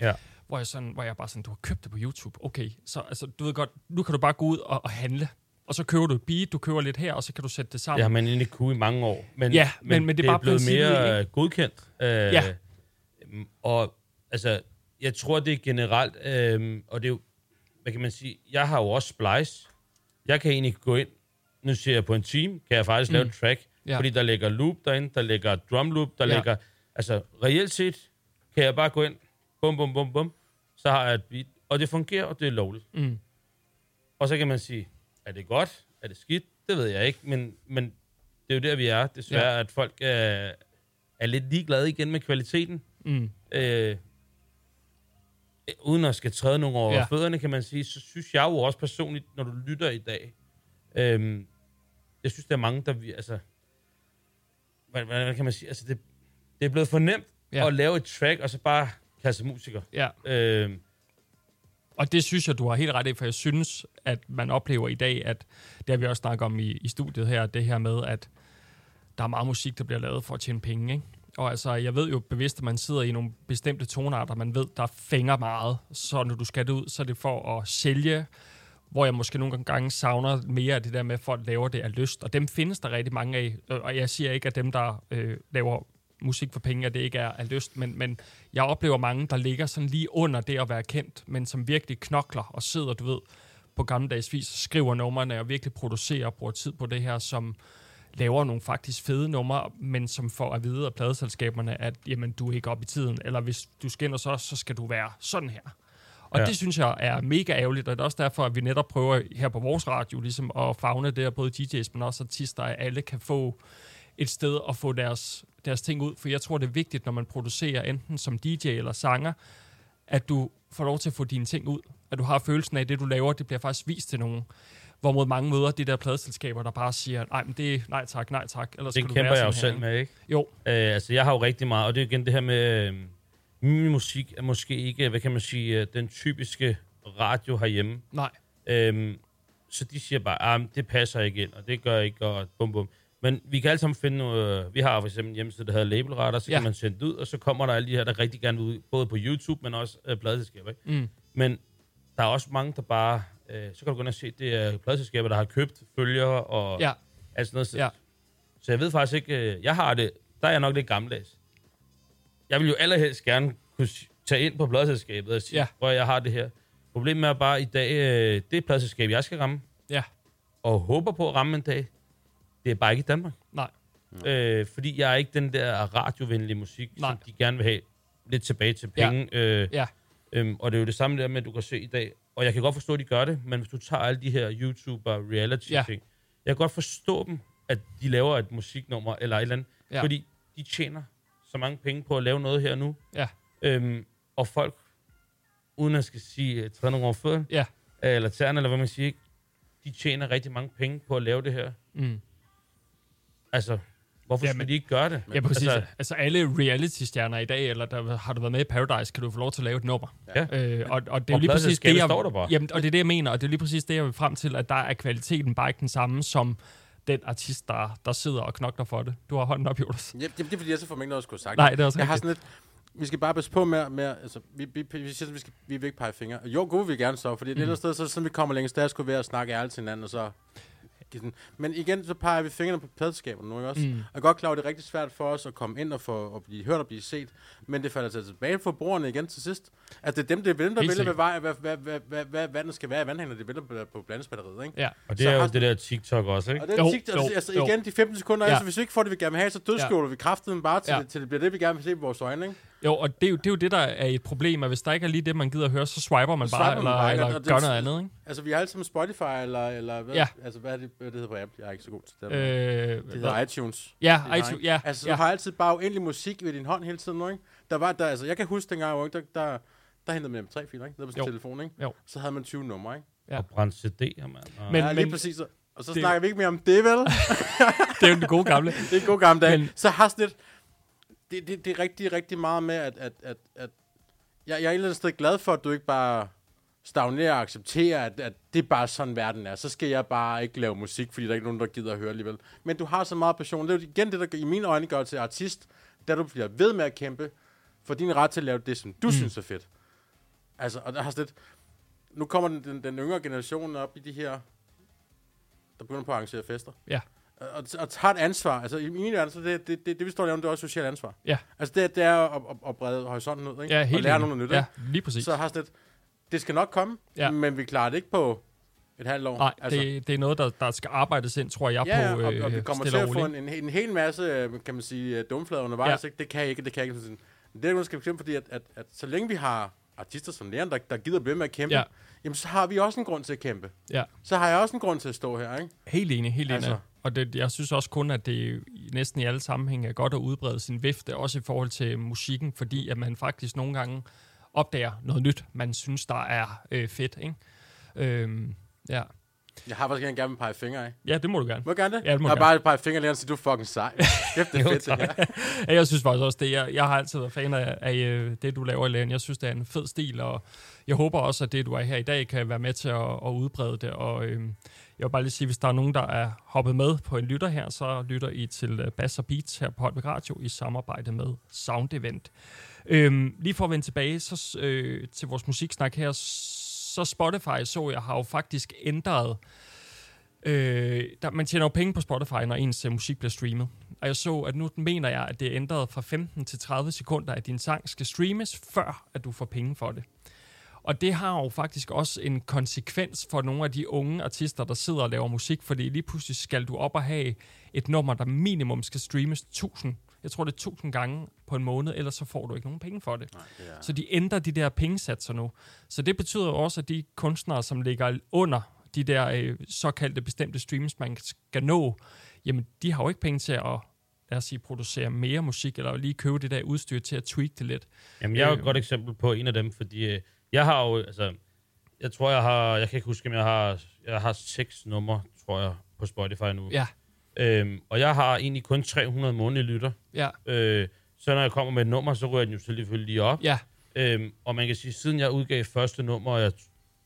Ja. Hvor jeg, sådan, hvor jeg bare sådan, du har købt det på YouTube. Okay, så altså, du ved godt, nu kan du bare gå ud og, og handle. Og så køber du et beat, du køber lidt her, og så kan du sætte det sammen. Det har man egentlig kunne i mange år. Men, Ja, men- men det er bare blevet mere ikke? godkendt. Øh, Ja. Og altså, jeg tror, det er generelt, øh, og det er jo, hvad kan man sige, jeg har jo også Splice. Jeg kan egentlig gå ind, nu ser jeg på en team, kan jeg faktisk mm. lave Mm. et track, Ja. ja. fordi der ligger loop derinde, der ligger drum loop, der Ja. ja. ligger, altså reelt set, kan jeg bare gå ind, bum, bum, bum, bum, så har jeg et beat, og det fungerer, og det er lovligt. Mm. Og så kan man sige, er det godt? Er det skidt? Det ved jeg ikke, men, men det er jo der, vi er. Desværre, ja. at folk er, er lidt ligeglade igen med kvaliteten. Mm. Øh, uden at skal træde nogle over Ja. fødderne, kan man sige, så synes jeg jo også personligt, når du lytter i dag, øh, jeg synes, der er mange, der... Altså, hvad, hvad kan man sige? Altså, det, det er blevet for nemt ja. at lave et track, og så bare sig musiker. Ja. Øh, Og det synes jeg, du har helt ret i, for jeg synes, at man oplever i dag, at det har vi også snakket om i, i studiet her, det her med, at der er meget musik, der bliver lavet for at tjene penge, ikke? Og altså, jeg ved jo bevidst, at man sidder i nogle bestemte tonarter, man ved, der fænger meget, så når du skal det ud, så er det for at sælge, hvor jeg måske nogle gange savner mere af det der med, at folk laver det af lyst, og dem findes der rigtig mange af, og jeg siger ikke, at dem, der øh, laver musik for penge, at det ikke er af lyst, men, men jeg oplever mange, der ligger sådan lige under det at være kendt, men som virkelig knokler og sidder, du ved, på gammeldags vis, skriver numrene og virkelig producerer og bruger tid på det her, som laver nogle faktisk fede numre, men som får at vide af pladeselskaberne, at jamen, du er ikke op i tiden, eller hvis du hos os, så skal du være sådan her. Og ja. Det synes jeg er mega ærgerligt, og det er også derfor, at vi netop prøver her på vores radio ligesom at fagne det, at både DJ's, men også artister, at alle kan få et sted at få deres, deres ting ud. For jeg tror, det er vigtigt, når man producerer enten som DJ eller sanger, at du får lov til at få dine ting ud. At du har følelsen af, at det, du laver, det bliver faktisk vist til nogen. Hvorimod mange møder de der pladeselskaber, der bare siger, nej, men det er nej tak, nej tak. Ellers det kæmper jeg jo sådan her, selv med, ikke? Jo. Øh, altså, jeg har jo rigtig meget, og det er igen det her med, øh, min musik er måske ikke, hvad kan man sige, øh, den typiske radio herhjemme. Nej. Øhm, så de siger bare, ah, det passer ikke ind, og det gør ikke, og bum bum. Men vi kan alle sammen finde øh, vi har for eksempel en hjemmeside, der hedder Labelretter, så Ja. kan man sende det ud, og så kommer der alle de her, der rigtig gerne vil ud, både på YouTube, men også øh, pladeselskaber, ikke? Mm. Men der er også mange, der bare, øh, så kan du gå ind og se, det er pladeselskaber, der har købt følgere, og Ja. alt sådan noget. Så, Ja. så jeg ved faktisk ikke, øh, jeg har det, der er jeg nok lidt gammeldags. Jeg vil jo allerhelst gerne kunne tage ind på pladselskabet og sige, Ja. hvor jeg har det her. Problemet er bare, i dag, øh, det pladselskab, jeg skal ramme. Ja. Og håber på at ramme en dag. Det er bare ikke i Danmark. Nej. Øh, fordi jeg er ikke den der radiovenlige musik, Nej. som de gerne vil have lidt tilbage til penge. Ja. Øh, Ja. øhm, og det er jo det samme der med, at du kan se i dag. Og jeg kan godt forstå, at de gør det, men hvis du tager alle de her YouTuber reality Ja. ting, jeg kan godt forstå dem, at de laver et musiknummer eller et eller andet, Ja. fordi de tjener så mange penge på at lave noget her nu. Ja. Øhm, og folk, uden at skal sige, uh, træde nogle over fødderne, Ja. øh, eller tæerne, eller hvad man siger, de tjener rigtig mange penge på at lave det her. Mm. Altså, hvorfor Jamen, Jamen, skulle de ikke gøre det? Ja, præcis. Altså, Altså, alle reality-stjerner i dag, eller der har du været med i Paradise, kan du få lov til at lave et nummer. Ja. Øh, og, og det er lige præcis det, jeg, står der bare. Jamen, og det er det, jeg mener, og det er lige præcis det, jeg vil frem til, at der er kvaliteten bare ikke den samme som den artist, der, der sidder og knokler for det. Du har hånden op, Jonas. Ja, det, det er fordi, jeg så får mig ikke noget at skulle have sagt. Nej, det er også Jeg har rigtigt. sådan lidt, vi skal bare passe på med, med altså, vi, vi, vi, siger, at vi, skal, vi vil ikke pege fingre. Jo, gode vil vi gerne så, fordi mm. et eller andet sted, så, så vi kommer længst, der skulle være at snakke ærligt til hinanden, og så... den- Men igen, så peger vi fingrene på pladskaberne nu, ikke også? Mm. Jeg er godt klar at det er rigtig svært for os at komme ind og få og blive hørt og blive set, men det falder sig tilbage for brugerne igen til sidst. At det er dem, det er dem der vælger, hvad, hvad, hvad, hvad, hvad, hvad, hvad, den skal være i vandhængene, det vælger på, på blandingsbatteriet, ikke? Ja. og det Så er jo har- det der TikTok også, ikke? Og det er Jo, jo, jo, altså, jo. igen, de 15 sekunder, Ja. altså, hvis vi ikke får det, vi gerne vil have, så dødskjoler ja. vi kraften bare til, ja. det, til det bliver det, vi gerne vil se på vores øjne, ikke? Jo, og det er jo, det er jo det, der er et problem, at hvis der ikke er lige det, man gider at høre, så swiper man Så bare, swiper man eller, bare, eller Og det- gør noget andet, ikke? Altså, vi har alle sammen Spotify, eller, eller hvad, Ja. altså, hvad er det, hvad det hedder på Apple? Jeg er ikke så god til det. Øh, det hedder iTunes. Ja, Det har, iTunes, ja, Altså, ja. du har altid bare uendelig musik ved din hånd hele tiden ikke? Der var, der, altså, jeg kan huske dengang, der, der, der hentede man MP3-filer, ikke? Nede på sin Jo. telefon, ikke? Jo. Så havde man 20 numre, ikke? Ja. Og brænde CD'er, mand. Og- Men- ja, lige præcis. Og så det- snakker vi ikke mere om det, vel? [LAUGHS] Det er jo den gode gamle. [LAUGHS] det er en god gammel dag. Men- Så har sådan lidt... Det, det, det er rigtig, rigtig meget med, at... at, at, at jeg, jeg er et eller andet sted glad for, at du ikke bare stagnerer og accepterer, at, at det er bare sådan, verden er. Så skal jeg bare ikke lave musik, fordi der er ikke nogen, der gider at høre alligevel. Men du har så meget passion. Det er jo igen det, der i mine øjne gør til artist, da du bliver ved med at kæmpe for din ret til at lave det, som du mm. synes er fedt. Altså, og der har lidt... Nu kommer den, den, den yngre generation op i de her... Der begynder på at arrangere fester Ja. Og, og tager et ansvar. Altså, i min verden, så det, det, det, det vi står og laver, det er også socialt ansvar. Ja. Altså, det, det er at, at, at brede horisonten ud, ikke? Ja, helt og lære nogen noget nyt, Ja, lige præcis. Så har sådan lidt, det skal nok komme, Ja. ja. men vi klarer det ikke på et halvt år. Nej, altså, det, det er noget, der, der skal arbejdes ind, tror jeg, ja, på og, øh, og vi kommer til at få en, en, en hel masse, øh, kan man sige, øh, dumflader undervejs. Ja. Ikke? Det kan jeg ikke, det kan jeg ikke. Sådan. Men det er der skal bekæmpe, fordi at, at, at, så længe vi har artister som Leon, der, der gider blive med at kæmpe, Ja. ja. jamen så har vi også en grund til at kæmpe. Ja. Så har jeg også en grund til at stå her, ikke? Helt enig, helt enig. Altså. Og det, jeg synes også kun, at det i- næsten i alle sammenhænge er godt at udbrede sin vifte, også i forhold til musikken, fordi at man faktisk nogle gange opdager noget nyt, man synes, der er øh, fedt. Ikke? Øhm, ja. Jeg har faktisk gerne vil pege fingre af. ja, det må du gerne. Må jeg gerne det? Ja, det må jeg du har bare pege fingre lige sige, du er fucking sej. [LAUGHS] Kæft, det er fedt, det her. ja, jeg synes faktisk også det. Jeg, jeg har altid været fan af, af øh, det, du laver, Elaine. Jeg synes, det er en fed stil, og jeg håber også, at det, du er her i dag, kan være med til at, at udbrede det. Og øh, jeg vil bare lige sige, hvis der er nogen, der er hoppet med på en lytter her, så lytter I til øh, Bass og Beats her på Holbæk Radio i samarbejde med Sound Event. Øhm, lige for at vende tilbage så, øh, til vores musiksnak her, så Spotify så jeg har jo faktisk ændret Øh, der, man tjener jo penge på Spotify, når ens uh, musik bliver streamet. Og jeg så, at nu mener jeg, at det er ændret fra 15 til 30 sekunder, at din sang skal streames, før at du får penge for det. Og det har jo faktisk også en konsekvens for nogle af de unge artister, der sidder og laver musik, fordi lige pludselig skal du op og have et nummer, der minimum skal streames 1000. Jeg tror, det er 1000 gange på en måned, ellers så får du ikke nogen penge for det. Nej, det er- Så de ændrer de der pengesatser nu. Så det betyder jo også, at de kunstnere, som ligger under de der øh, såkaldte bestemte streams, man skal nå, jamen de har jo ikke penge til at lad os sige, producere mere musik, eller lige købe det der udstyr til at tweak det lidt. Jamen, jeg er jo et Øh, godt eksempel på en af dem, fordi øh, jeg har jo, altså, jeg tror, jeg har, jeg kan ikke huske, om jeg har, jeg har seks numre, tror jeg, på Spotify nu. Ja. Øhm, og jeg har egentlig kun 300 månedlige lytter. Ja. Øh, så når jeg kommer med et nummer, så ryger den jo selvfølgelig lige op. Ja. Øhm, og man kan sige, siden jeg udgav første nummer, jeg,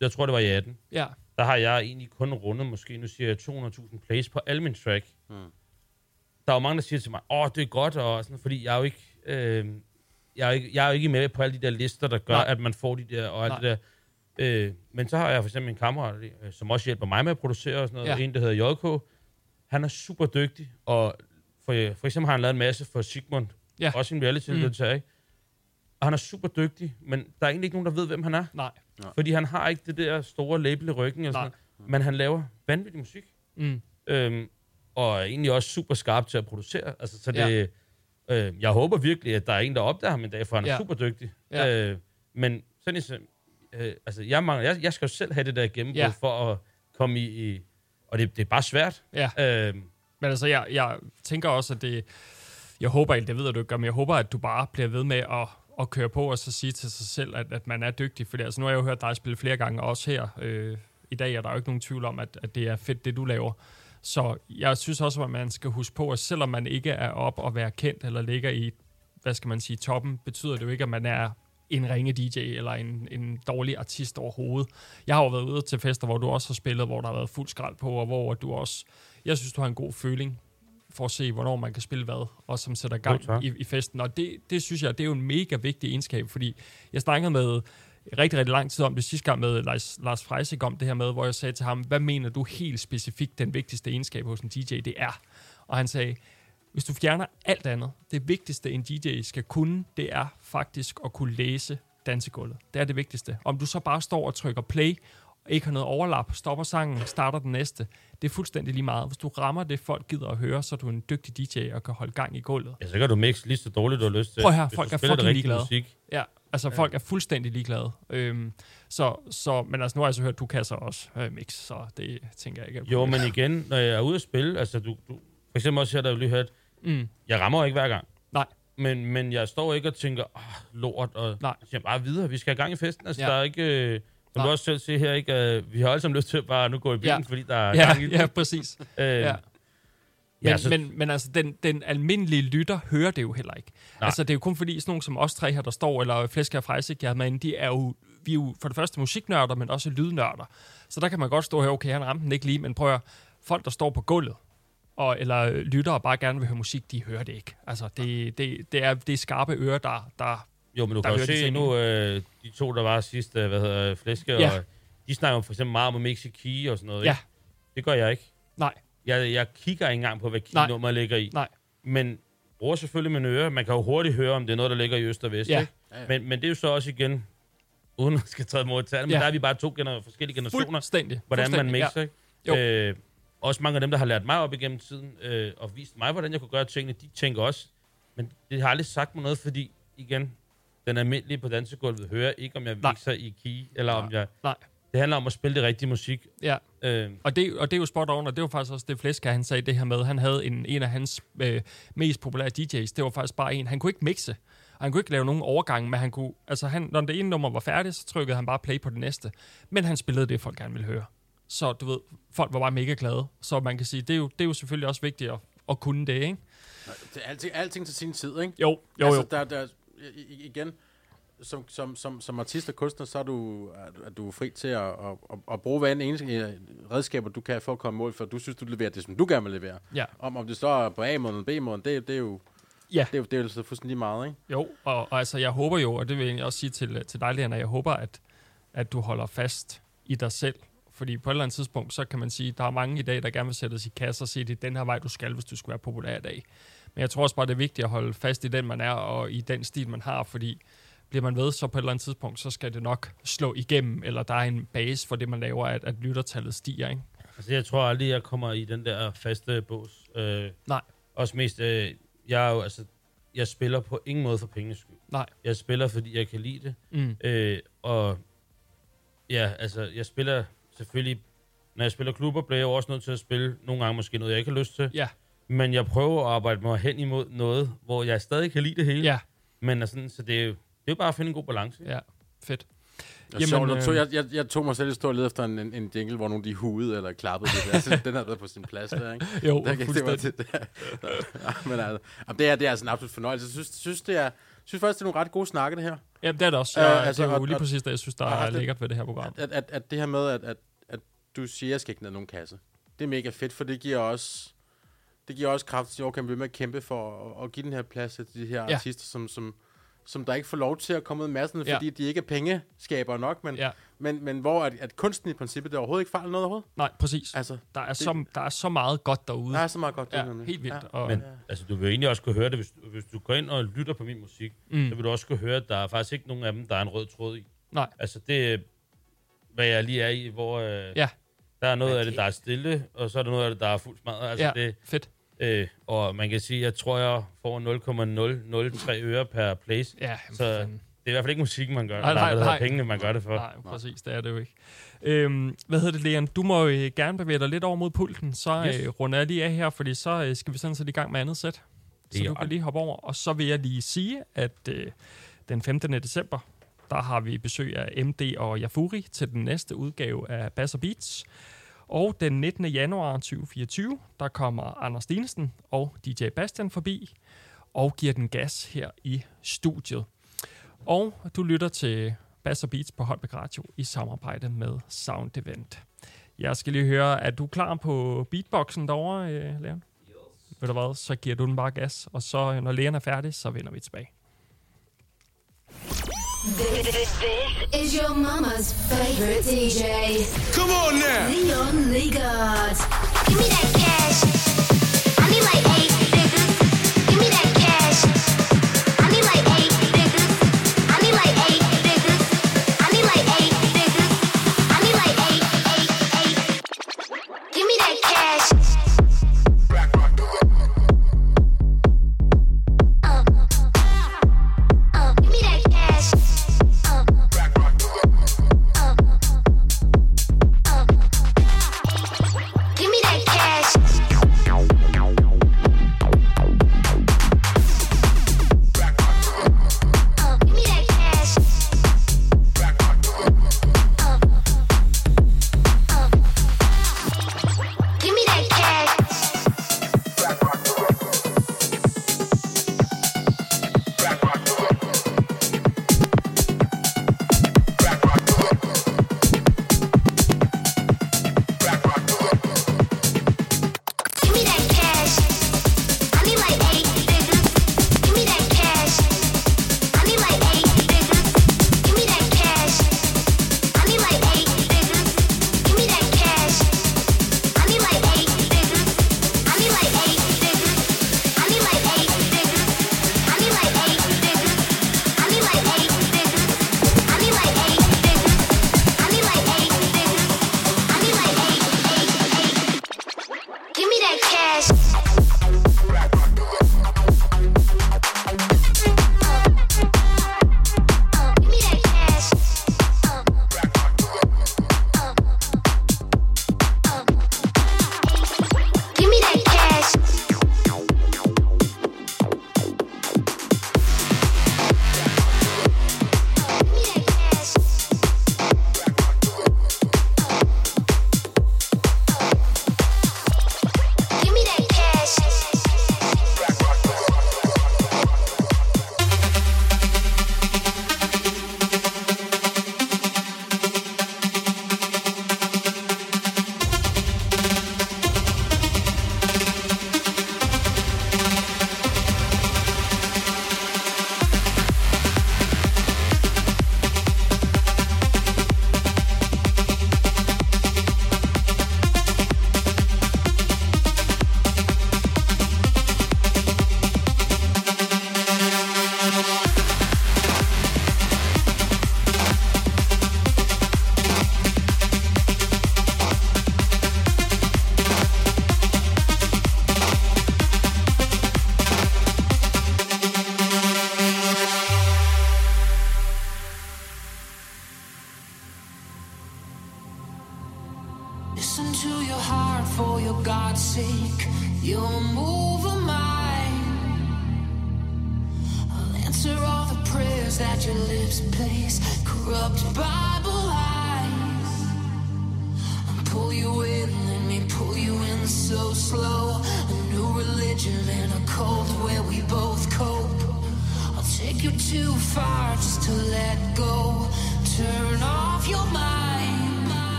jeg tror, det var i 18, Ja. der har jeg egentlig kun rundet, måske nu siger jeg 200.000 plays på alle mine track. Hmm. Der er jo mange, der siger til mig, åh, det er godt, og sådan, fordi jeg er jo ikke, øh, jeg er ikke, jeg er jo ikke med på alle de der lister, der gør, Nej. Nej. at man får de der, og alt Nej. det der. Øh, men så har jeg for eksempel en kammerat, øh, som også hjælper mig med at producere og sådan noget, Ja. ja. en, der hedder JK. Han er super dygtig, og for, for eksempel har han lavet en masse for Sigmund, Ja. også en reality Mm. ikke? Og han er super dygtig, men der er egentlig ikke nogen, der ved, hvem han er. Nej. Fordi han har ikke det der store label i ryggen, eller Nej. sådan noget, men han laver vanvittig musik. Mm. Øhm, og er egentlig også super skarp til at producere. Altså, så det, øh, jeg håber virkelig, at der er en, der opdager ham en dag, for han er Ja. super dygtig. Ja. Øh, men sådan ligesom, øh, altså, jeg, mangler, jeg, jeg skal jo selv have det der gennembrud Ja. for at komme i, i og det, det er bare svært. Ja. Øh, Men altså, jeg, jeg tænker også, at det... Jeg håber ikke, det ved jeg, du ikke gør, men jeg håber, at du bare bliver ved med at, at køre på og så sige til sig selv, at, at man er dygtig. Fordi altså, nu har jeg jo hørt dig spille flere gange, og også her øh, i dag er der jo ikke nogen tvivl om, at, at det er fedt, det du laver. Så jeg synes også, at man skal huske på, at selvom man ikke er op og være kendt, eller ligger i, hvad skal man sige, toppen, betyder det jo ikke, at man er en ringe DJ eller en, en dårlig artist overhovedet. Jeg har jo været ude til fester, hvor du også har spillet, hvor der har været fuld skrald på, og hvor du også, jeg synes, du har en god føling for at se, hvornår man kan spille hvad, og som sætter gang i, i festen. Og det, det synes jeg, det er jo en mega vigtig egenskab, fordi jeg snakkede med rigtig, rigtig lang tid om det sidste gang med Lars, Lars Freisig om det her med, hvor jeg sagde til ham, hvad mener du helt specifikt den vigtigste egenskab hos en DJ, det er? Og han sagde, hvis du fjerner alt andet, det vigtigste en DJ skal kunne, det er faktisk at kunne læse dansegulvet. Det er det vigtigste. Om du så bare står og trykker play, og ikke har noget overlap, stopper sangen, starter den næste, det er fuldstændig lige meget. Hvis du rammer det, folk gider at høre, så er du en dygtig DJ og kan holde gang i gulvet. ja, så kan du mixe lige så dårligt, du har lyst til. Prøv her, folk er fucking ligeglade. Musik. Ja, altså folk er fuldstændig ligeglade. Øhm, så, så, men altså nu har jeg så hørt, du kan så også øh, mix, så det tænker jeg ikke. Jo, men igen, når jeg er ude at spille, altså du, du for eksempel også her, der lige hørt, Mm. jeg rammer ikke hver gang. Nej. Men, men jeg står ikke og tænker, åh, lort, og Nej. jeg siger bare videre, vi skal have gang i festen. Altså, Ja. der er ikke, øh, som du også selv siger her, ikke, øh, vi har alle sammen lyst til bare nu gå i bilen, Ja. fordi der er Ja, gang i den. ja, præcis. Øh, Ja. Ja, Men, så- men, men altså, den, den almindelige lytter hører det jo heller ikke. Nej. Altså, det er jo kun fordi, sådan nogen som os tre her, der står, eller Flæsker og Freisig, jeg havde med inde, de er jo, vi er jo for det første musiknørder, men også lydnørder. Så der kan man godt stå her, okay, han ramte den ikke lige, men prøv at folk, der står på gulvet, og, eller lytter og bare gerne vil høre musik, de hører det ikke. Altså, det, det, det, er, det er skarpe ører, der, der Jo, men du der kan jo se nu, øh, de to, der var sidst, øh, hvad hedder Flæske, Ja. og de snakker for eksempel meget om key og sådan noget. Ja. Ikke? Det gør jeg ikke. Nej. Jeg, jeg kigger ikke engang på, hvad Nej. key-nummer ligger i. Nej. Men bruger selvfølgelig mine ører. Man kan jo hurtigt høre, om det er noget, der ligger i øst og vest. Ja. Ikke? Men, men det er jo så også igen, [LAUGHS] uden at skal træde mod tal, men Ja. der er vi bare to gener- forskellige generationer. Fuldstændig. Hvordan man Fuldstændig, mixer, ja. ikke? Øh, også mange af dem, der har lært mig op igennem tiden, øh, og vist mig, hvordan jeg kunne gøre tingene, de tænker også, men det har aldrig sagt mig noget, fordi, igen, den almindelige på dansegulvet hører ikke, om jeg Nej. mixer i key, eller om jeg... Nej. Det handler om at spille det rigtige musik. Ja. Øh, Og det, og det er jo spot on, og det var faktisk også det Flæsker, han sagde det her med. Han havde en, en af hans øh, mest populære DJ's. Det var faktisk bare en. Han kunne ikke mixe. Og han kunne ikke lave nogen overgang, men han kunne... Altså, han, når det ene nummer var færdigt, så trykkede han bare play på det næste. Men han spillede det, folk gerne ville høre. Så du ved, folk var bare mega glade. Så man kan sige, det er jo, det er jo selvfølgelig også vigtigt at, at kunne det, ikke? Det er alting, alting til sin tid, ikke? Jo, jo, altså, jo. Der, der, igen, som, som, som, som artist og kunstner, så er du, er, du- fri til at, at, at, at bruge hver en eneste øh, redskaber, du kan for at komme mål, for du synes, du leverer det, som du gerne vil levere. Ja. Om, om det står på A-måden eller B-måden, det, det er jo... Ja. Det er jo, det er jo så fuldstændig meget, ikke? Jo, og, og altså, jeg håber jo, og det vil jeg også sige til, til dig, Leon, at jeg håber, at, at du holder fast i dig selv. Fordi på et eller andet tidspunkt, så kan man sige, der er mange i dag, der gerne vil sættes i kasse og sige, det er den her vej, du skal, hvis du skal være populær i dag. Men jeg tror også bare, det er vigtigt at holde fast i den, man er, og i den stil, man har, fordi bliver man ved, så på et eller andet tidspunkt, så skal det nok slå igennem, eller der er en base for det, man laver, at, at lyttertallet stiger, ikke? Altså, jeg tror aldrig, jeg kommer i den der faste bås. Øh, Nej. Også mest, øh, jeg er jo, altså, jeg spiller på ingen måde for pengenes skyld. Nej. Jeg spiller, fordi jeg kan lide det. Mm. Øh, og ja, altså, jeg spiller selvfølgelig, når jeg spiller klubber, bliver jeg jo også nødt til at spille nogle gange måske noget, jeg ikke har lyst til. Ja. Men jeg prøver at arbejde mig hen imod noget, hvor jeg stadig kan lide det hele. Ja. Men altså, så det er jo, det er jo bare at finde en god balance. Ja, fedt. Jamen, sjovt, jeg, tog, jeg, jeg, jeg tog mig selv i stor led efter en, en, en jingle, hvor nogen de hudede eller klappede det der. Jeg synes, den havde været på sin plads der, ikke? Jo, der, fuldstændig. til, det, ja, [LAUGHS] men altså, jamen, det, er, det er altså en absolut fornøjelse. Jeg synes, synes, det er, synes faktisk, det er nogle ret gode snakke, det her. Ja, det er det også. Øh, Jeg, altså, det er jo og- lige og- præcis det, jeg synes, der og er har lækkert ved det her program. At, at, at det her med, at, at, at du siger, at jeg skal ikke ned nogen kasse. Det er mega fedt, for det giver også, det giver også kraft til, at okay, vi vil med at kæmpe for at, at give den her plads til de her Ja. artister, som, som, som der ikke får lov til at komme ud af massen, Ja. fordi de ikke er pengeskabere nok, men, Ja. men, men hvor at, at kunsten i princippet, det er overhovedet ikke fejl noget overhovedet. Nej, præcis. Altså, Der er, det- så, der er så meget godt derude. Der er så meget godt Ja, derude, helt vildt. ja. Og, Men altså, du vil egentlig også kunne høre det, hvis, hvis du går ind og lytter på min musik, Mm. så vil du også kunne høre, at der er faktisk ikke nogen af dem, der er en rød tråd i. Nej. Altså, det er, hvad jeg lige er i, hvor... Øh, Ja. Der er noget af det, der er stille, og så er der noget af det, der er fuldt smadret. Altså, Ja, det, fedt. Øh, og man kan sige, jeg tror, jeg får 0,003 øre per place. Ja, så det er i hvert fald ikke musikken, man gør. Nej, Nej, nej, nej, pengene, man gør det for. Nej, præcis, det er det jo ikke. Øhm, hvad hedder det, Leon? Du må øh, gerne bevæge dig lidt over mod pulten, så Yes. øh, runder jeg lige af her, fordi så øh, skal vi sådan set i gang med andet sæt. Så du kan lige hoppe over. Og så vil jeg lige sige, at øh, den 15. december, der har vi besøg af MD og Jafuri til den næste udgave af Bass Beats. Og den 19. januar 2024, der kommer Anders Dinesen og DJ Bastian forbi og giver den gas her i studiet. Og du lytter til Bass Beats på Holbæk Radio i samarbejde med Sound Event. Jeg skal lige høre, er du klar på beatboxen derovre, øh, Leon? Yes. Ved du hvad, så giver du den bare gas, og så når Leon er færdig, så vender vi tilbage. This is your mama's favorite DJ. Come on now. Leon Leegard. Give me that cash.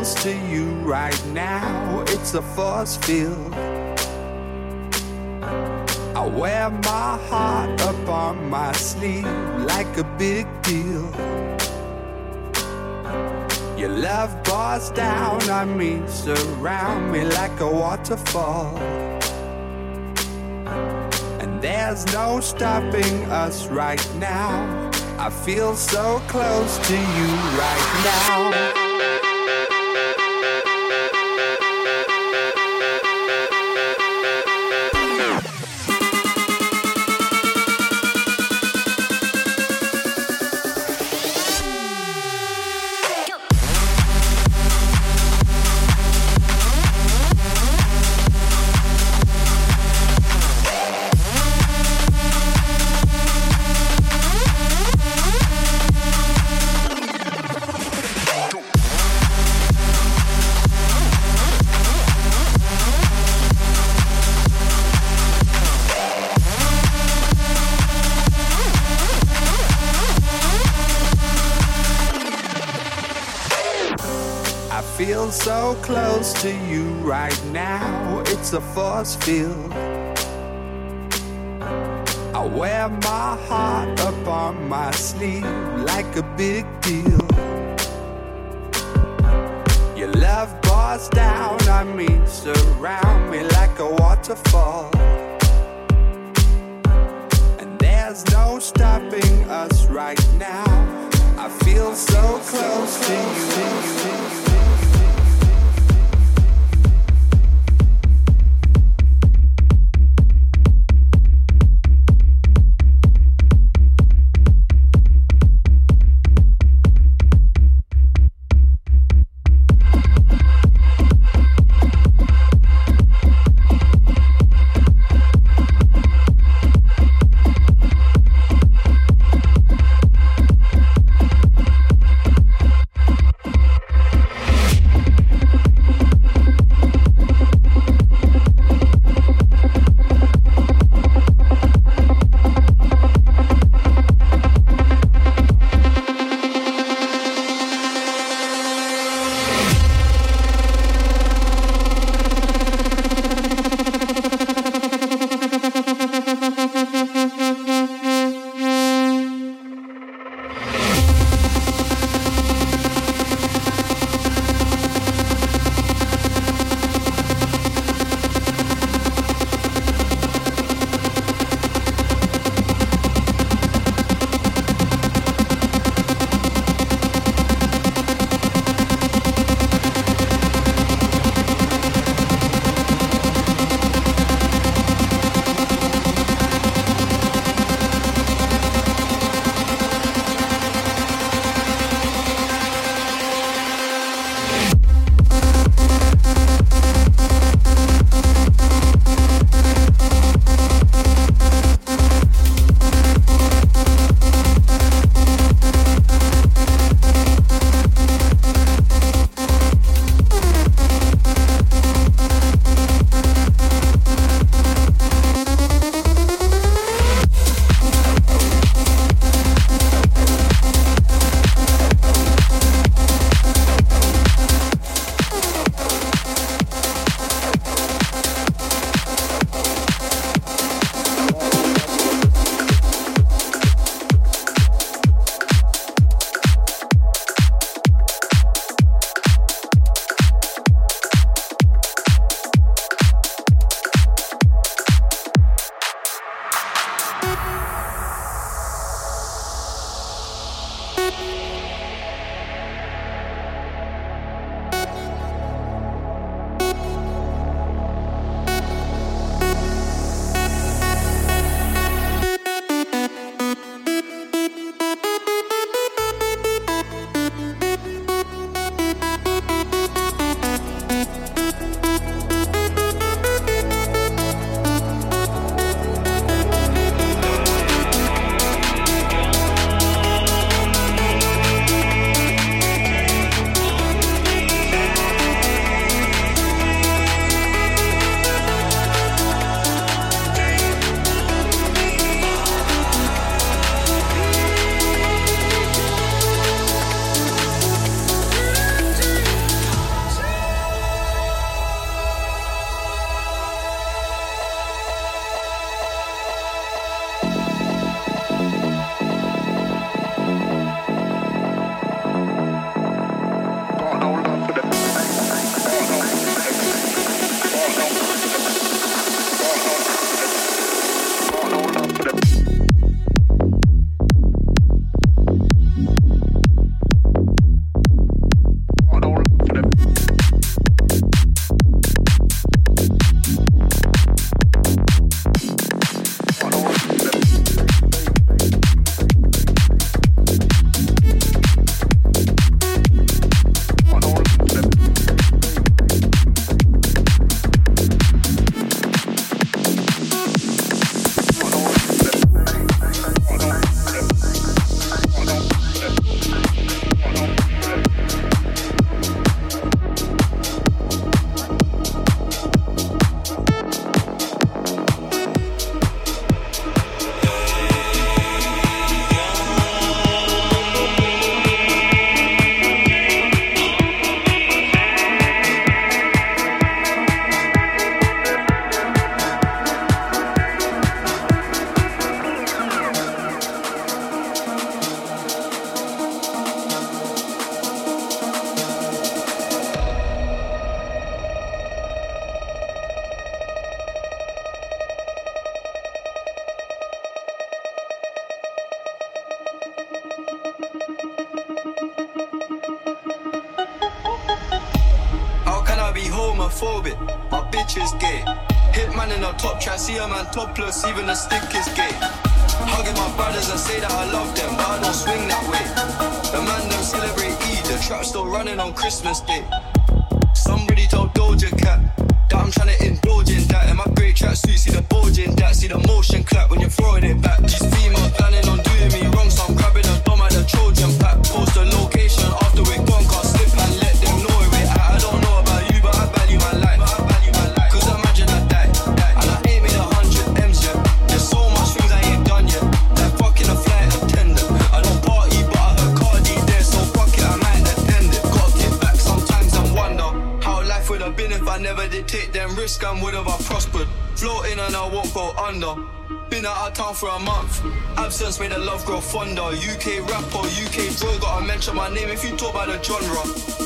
Close to you right now. It's a force field. I wear my heart up on my sleeve like a big deal. Your love pours down on me, surround me like a waterfall. And there's no stopping us right now. I feel so close to you right now. A force field. I wear my heart up on my sleeve like a big bitches gay. Hit man in a top try, see a man topless, even the stick is gay. Hugging my brothers and say that I love them, but I don't swing that way. The man them celebrate Eid, the trap still running on Christmas Day. Somebody told Doja Cat that I'm trying to indulge in that. In my great tracksuit, see the bulge in that, see the motion clap when you're throwing it back. These females planning on. Been out of town for a month. Absence made the love grow fonder. UK rapper, UK bro, I mention my name if you talk about the genre.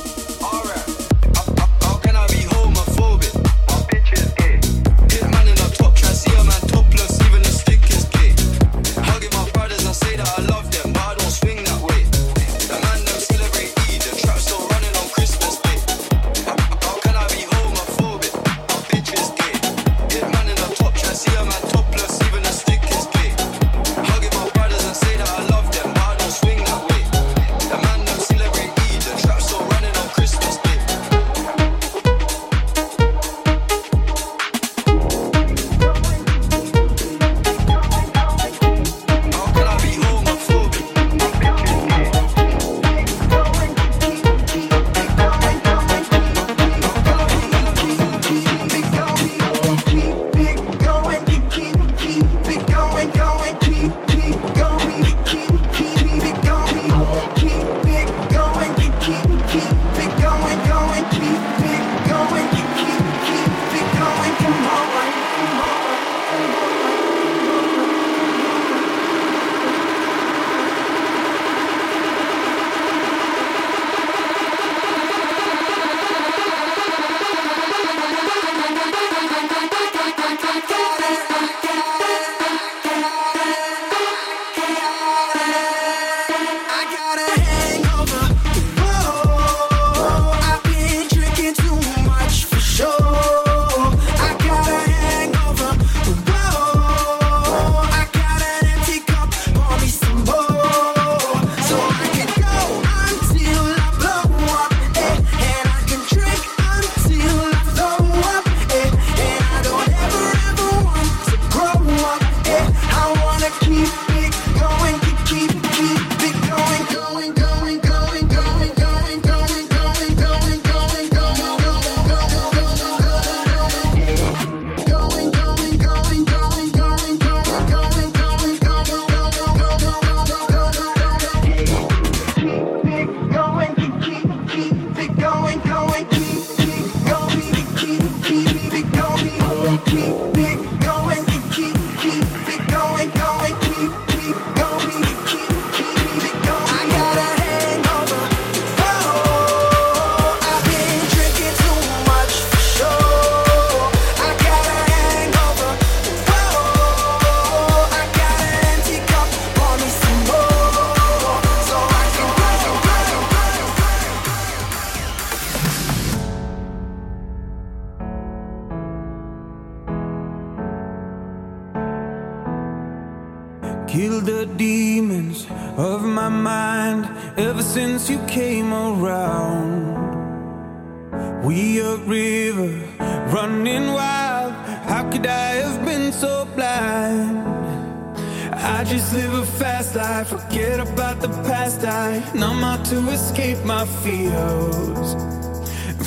to escape my fears.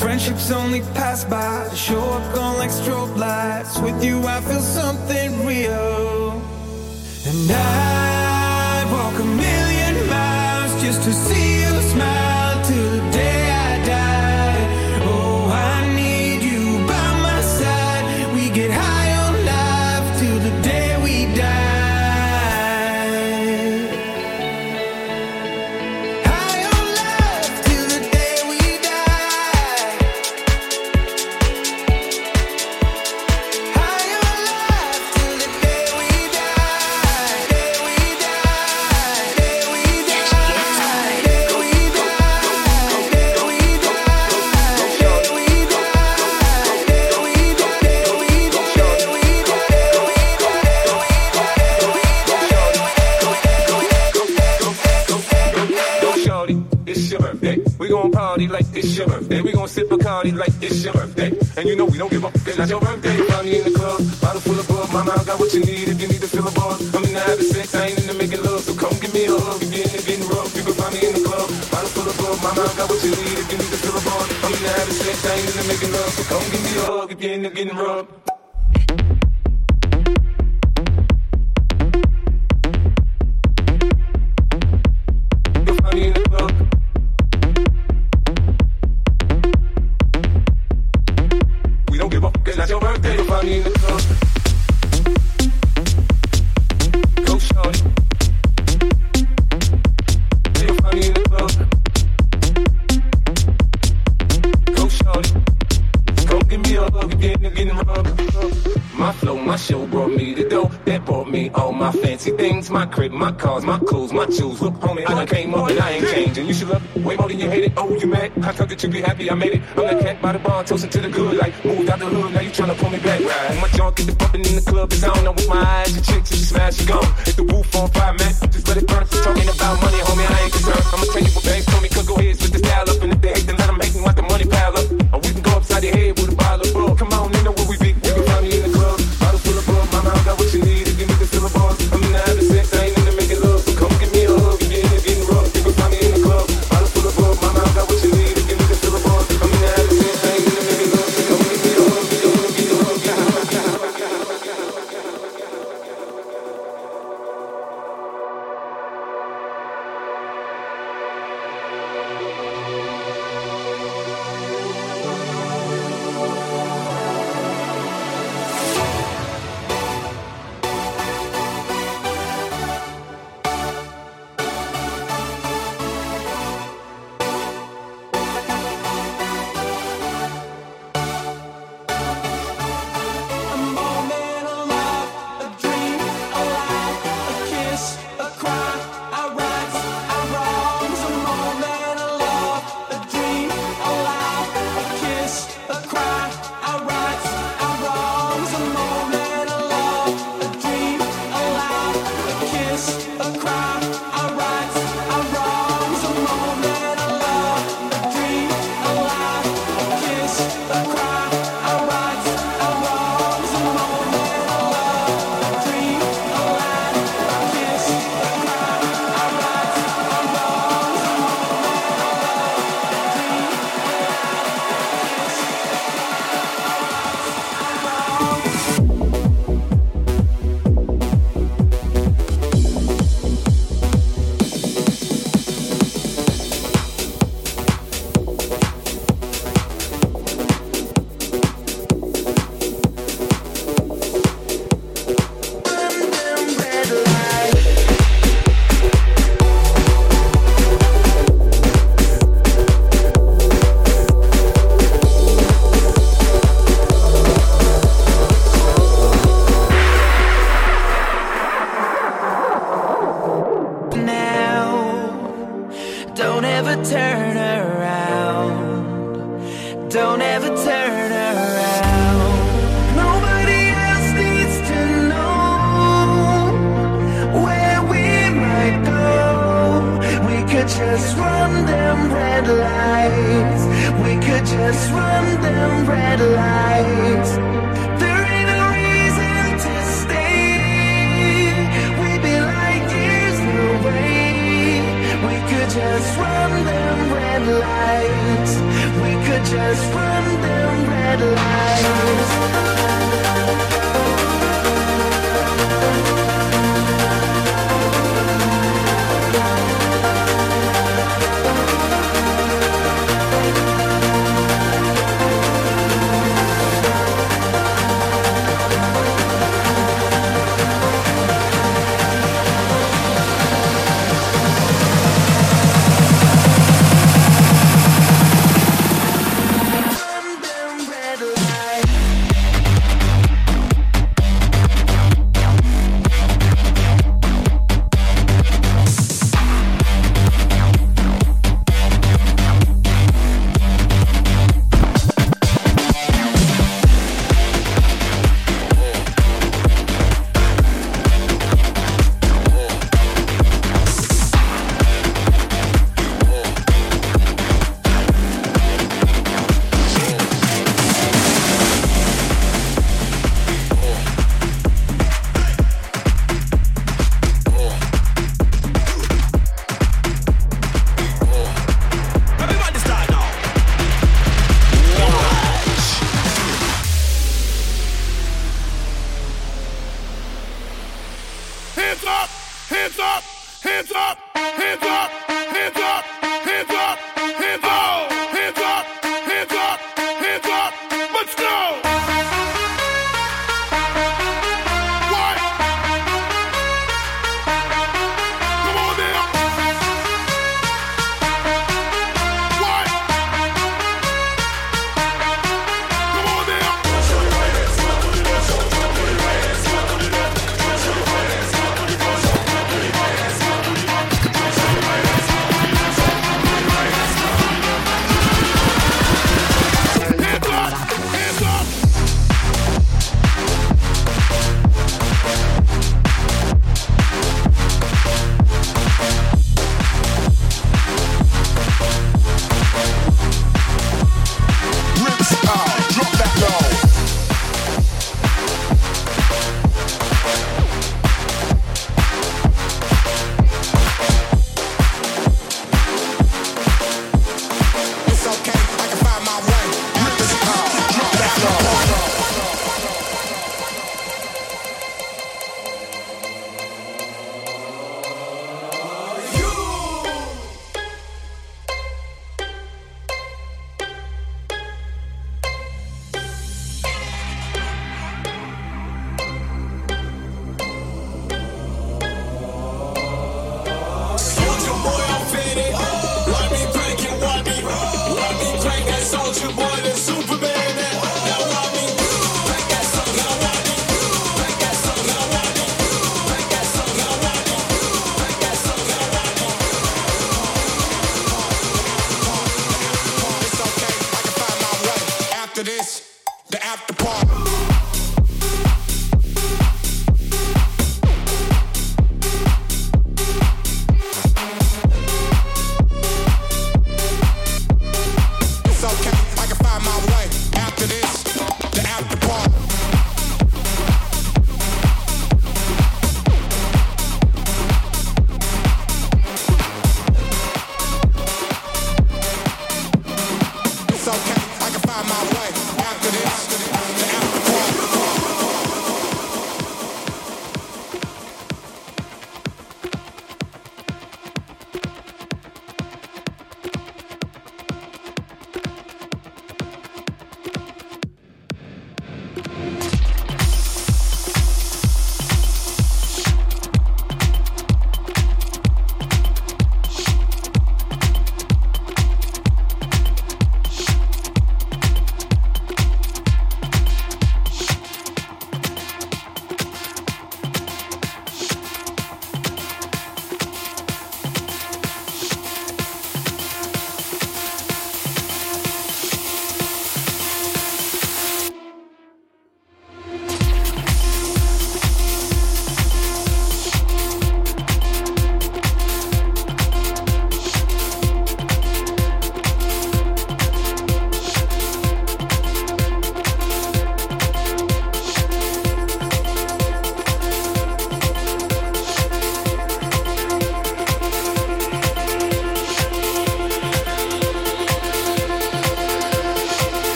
Friendships only pass by, show up gone like strobe lights. With you, I feel something real. And I. Don't give up, it's not your birthday. Find me in the club, bottle full of bug. Mama, I got what you need if you need to fill a bar. I'm in the habit sex, I ain't into making love. So come give me a hug. If you're in getting rough, you can find me in the club. Bottle full of bug. Mama, I got what you need if you need to fill a bar. I'm in the habit sex, I ain't into making love. So come give me a hug if you're in getting rough. to be happy. I made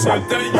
Sunday.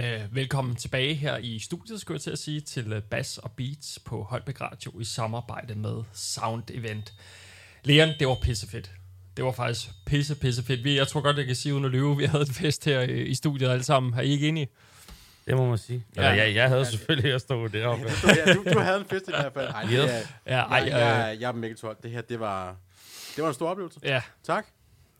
Jamen, øh, velkommen tilbage her i studiet, skulle jeg til at sige, til øh, Bass og Beats på Holbæk Radio i samarbejde med Sound Event. Leon, det var pissefedt. Det var faktisk pisse, pisse fedt. Vi, jeg tror godt, jeg kan sige uden at løbe, vi havde en fest her i studiet alle sammen. Er I ikke enige? Det må man sige. Ja. Eller, jeg, jeg havde ja, selvfølgelig at stå deroppe. ja, du, du havde en fest i hvert fald. Ej, yes. det er, ja, ej, jeg, jeg, øh. jeg er mega 12. Det her, det var, det var en stor oplevelse. Ja. Tak.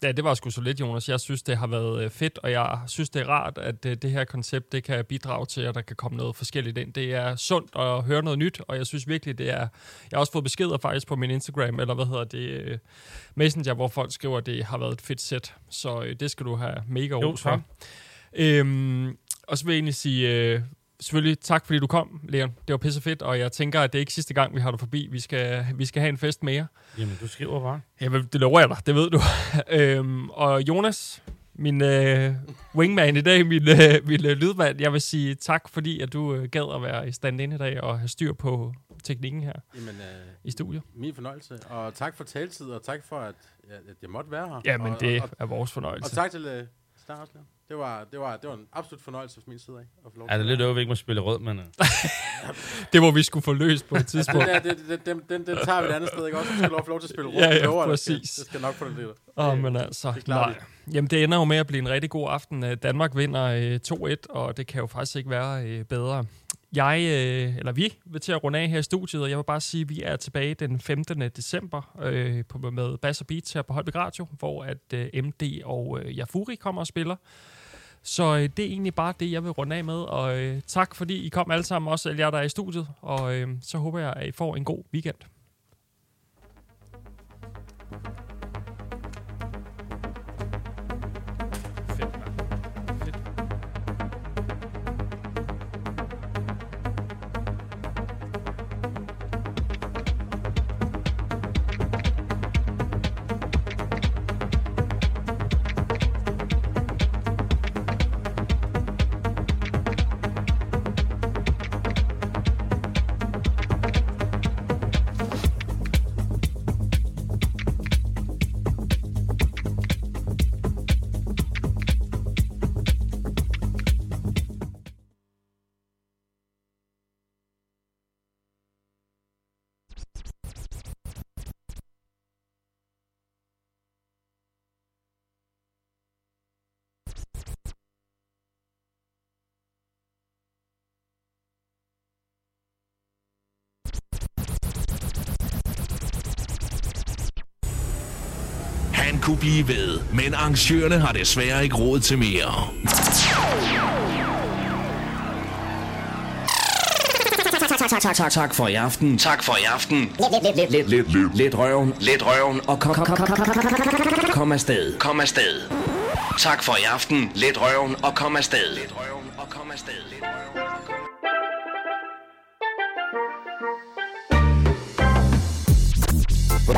Ja, det var sgu så lidt, Jonas. Jeg synes, det har været øh, fedt, og jeg synes, det er rart, at øh, det her koncept, det kan bidrage til, at der kan komme noget forskelligt ind. Det er sundt at høre noget nyt, og jeg synes virkelig, det er... Jeg har også fået beskeder faktisk på min Instagram, eller hvad hedder det, øh, Messenger, hvor folk skriver, at det har været et fedt sæt. Så det skal du have mega ros for. Øhm, og så vil jeg egentlig sige... Øh, Selvfølgelig tak, fordi du kom, Leon. Det var pisse fedt, og jeg tænker, at det er ikke sidste gang, vi har dig forbi. Vi skal, vi skal have en fest mere. Jamen, du skriver bare. Jamen, det lover jeg dig, det ved du. [LAUGHS] øhm, og Jonas, min øh, wingman i dag, min, øh, min øh, lydmand, jeg vil sige tak, fordi at du øh, gad at være i stand i dag og have styr på teknikken her Jamen, øh, i studiet. Min fornøjelse. Og tak for taletid, og tak for, at, at jeg måtte være her. Jamen, og, det og, er vores fornøjelse. Og tak til uh, Stars. Det var, det, var, det var en absolut fornøjelse fra min side af. At få lov Ja, det er lidt at- øv, vi ikke må spille rød, men... øh, [LAUGHS] det må vi skulle få løst på et tidspunkt. den, der, det, det, den, den, den tager vi et andet sted, ikke også? Du skal lov, få lov til at spille rundt. Ja, ja, lover dig, det skal- præcis. Det skal nok få det lidt. Åh, oh, Det- men altså, det nej. Jamen, det ender jo med at blive en rigtig god aften. Øh, Danmark vinder øh, 2-1, og det kan jo faktisk ikke være øh, bedre. Jeg, øh, eller vi, vil til at runde af her i studiet, og jeg vil bare sige, at vi er tilbage den 15. december øh, på, med Bass og Beats her på Holbæk Radio, hvor at øh, MD og øh, Jafuri kommer og spiller. Så øh, det er egentlig bare det, jeg vil runde af med, og øh, tak fordi I kom alle sammen, også alle jer, der er i studiet, og øh, så håber jeg, at I får en god weekend. Blive ved, men arrangørerne har desværre ikke råd til mere. Tak, tak, tak, tak for i aften. Tak for i aften. Lidt, lidt, lidt, lidt, lidt, lidt røven. Lidt røven. Og kom, kom, kom, kom, kom, kom, kom afsted. Kom afsted. Tak for i aften. Lidt røven og kom afsted. Lidt røven og kom afsted.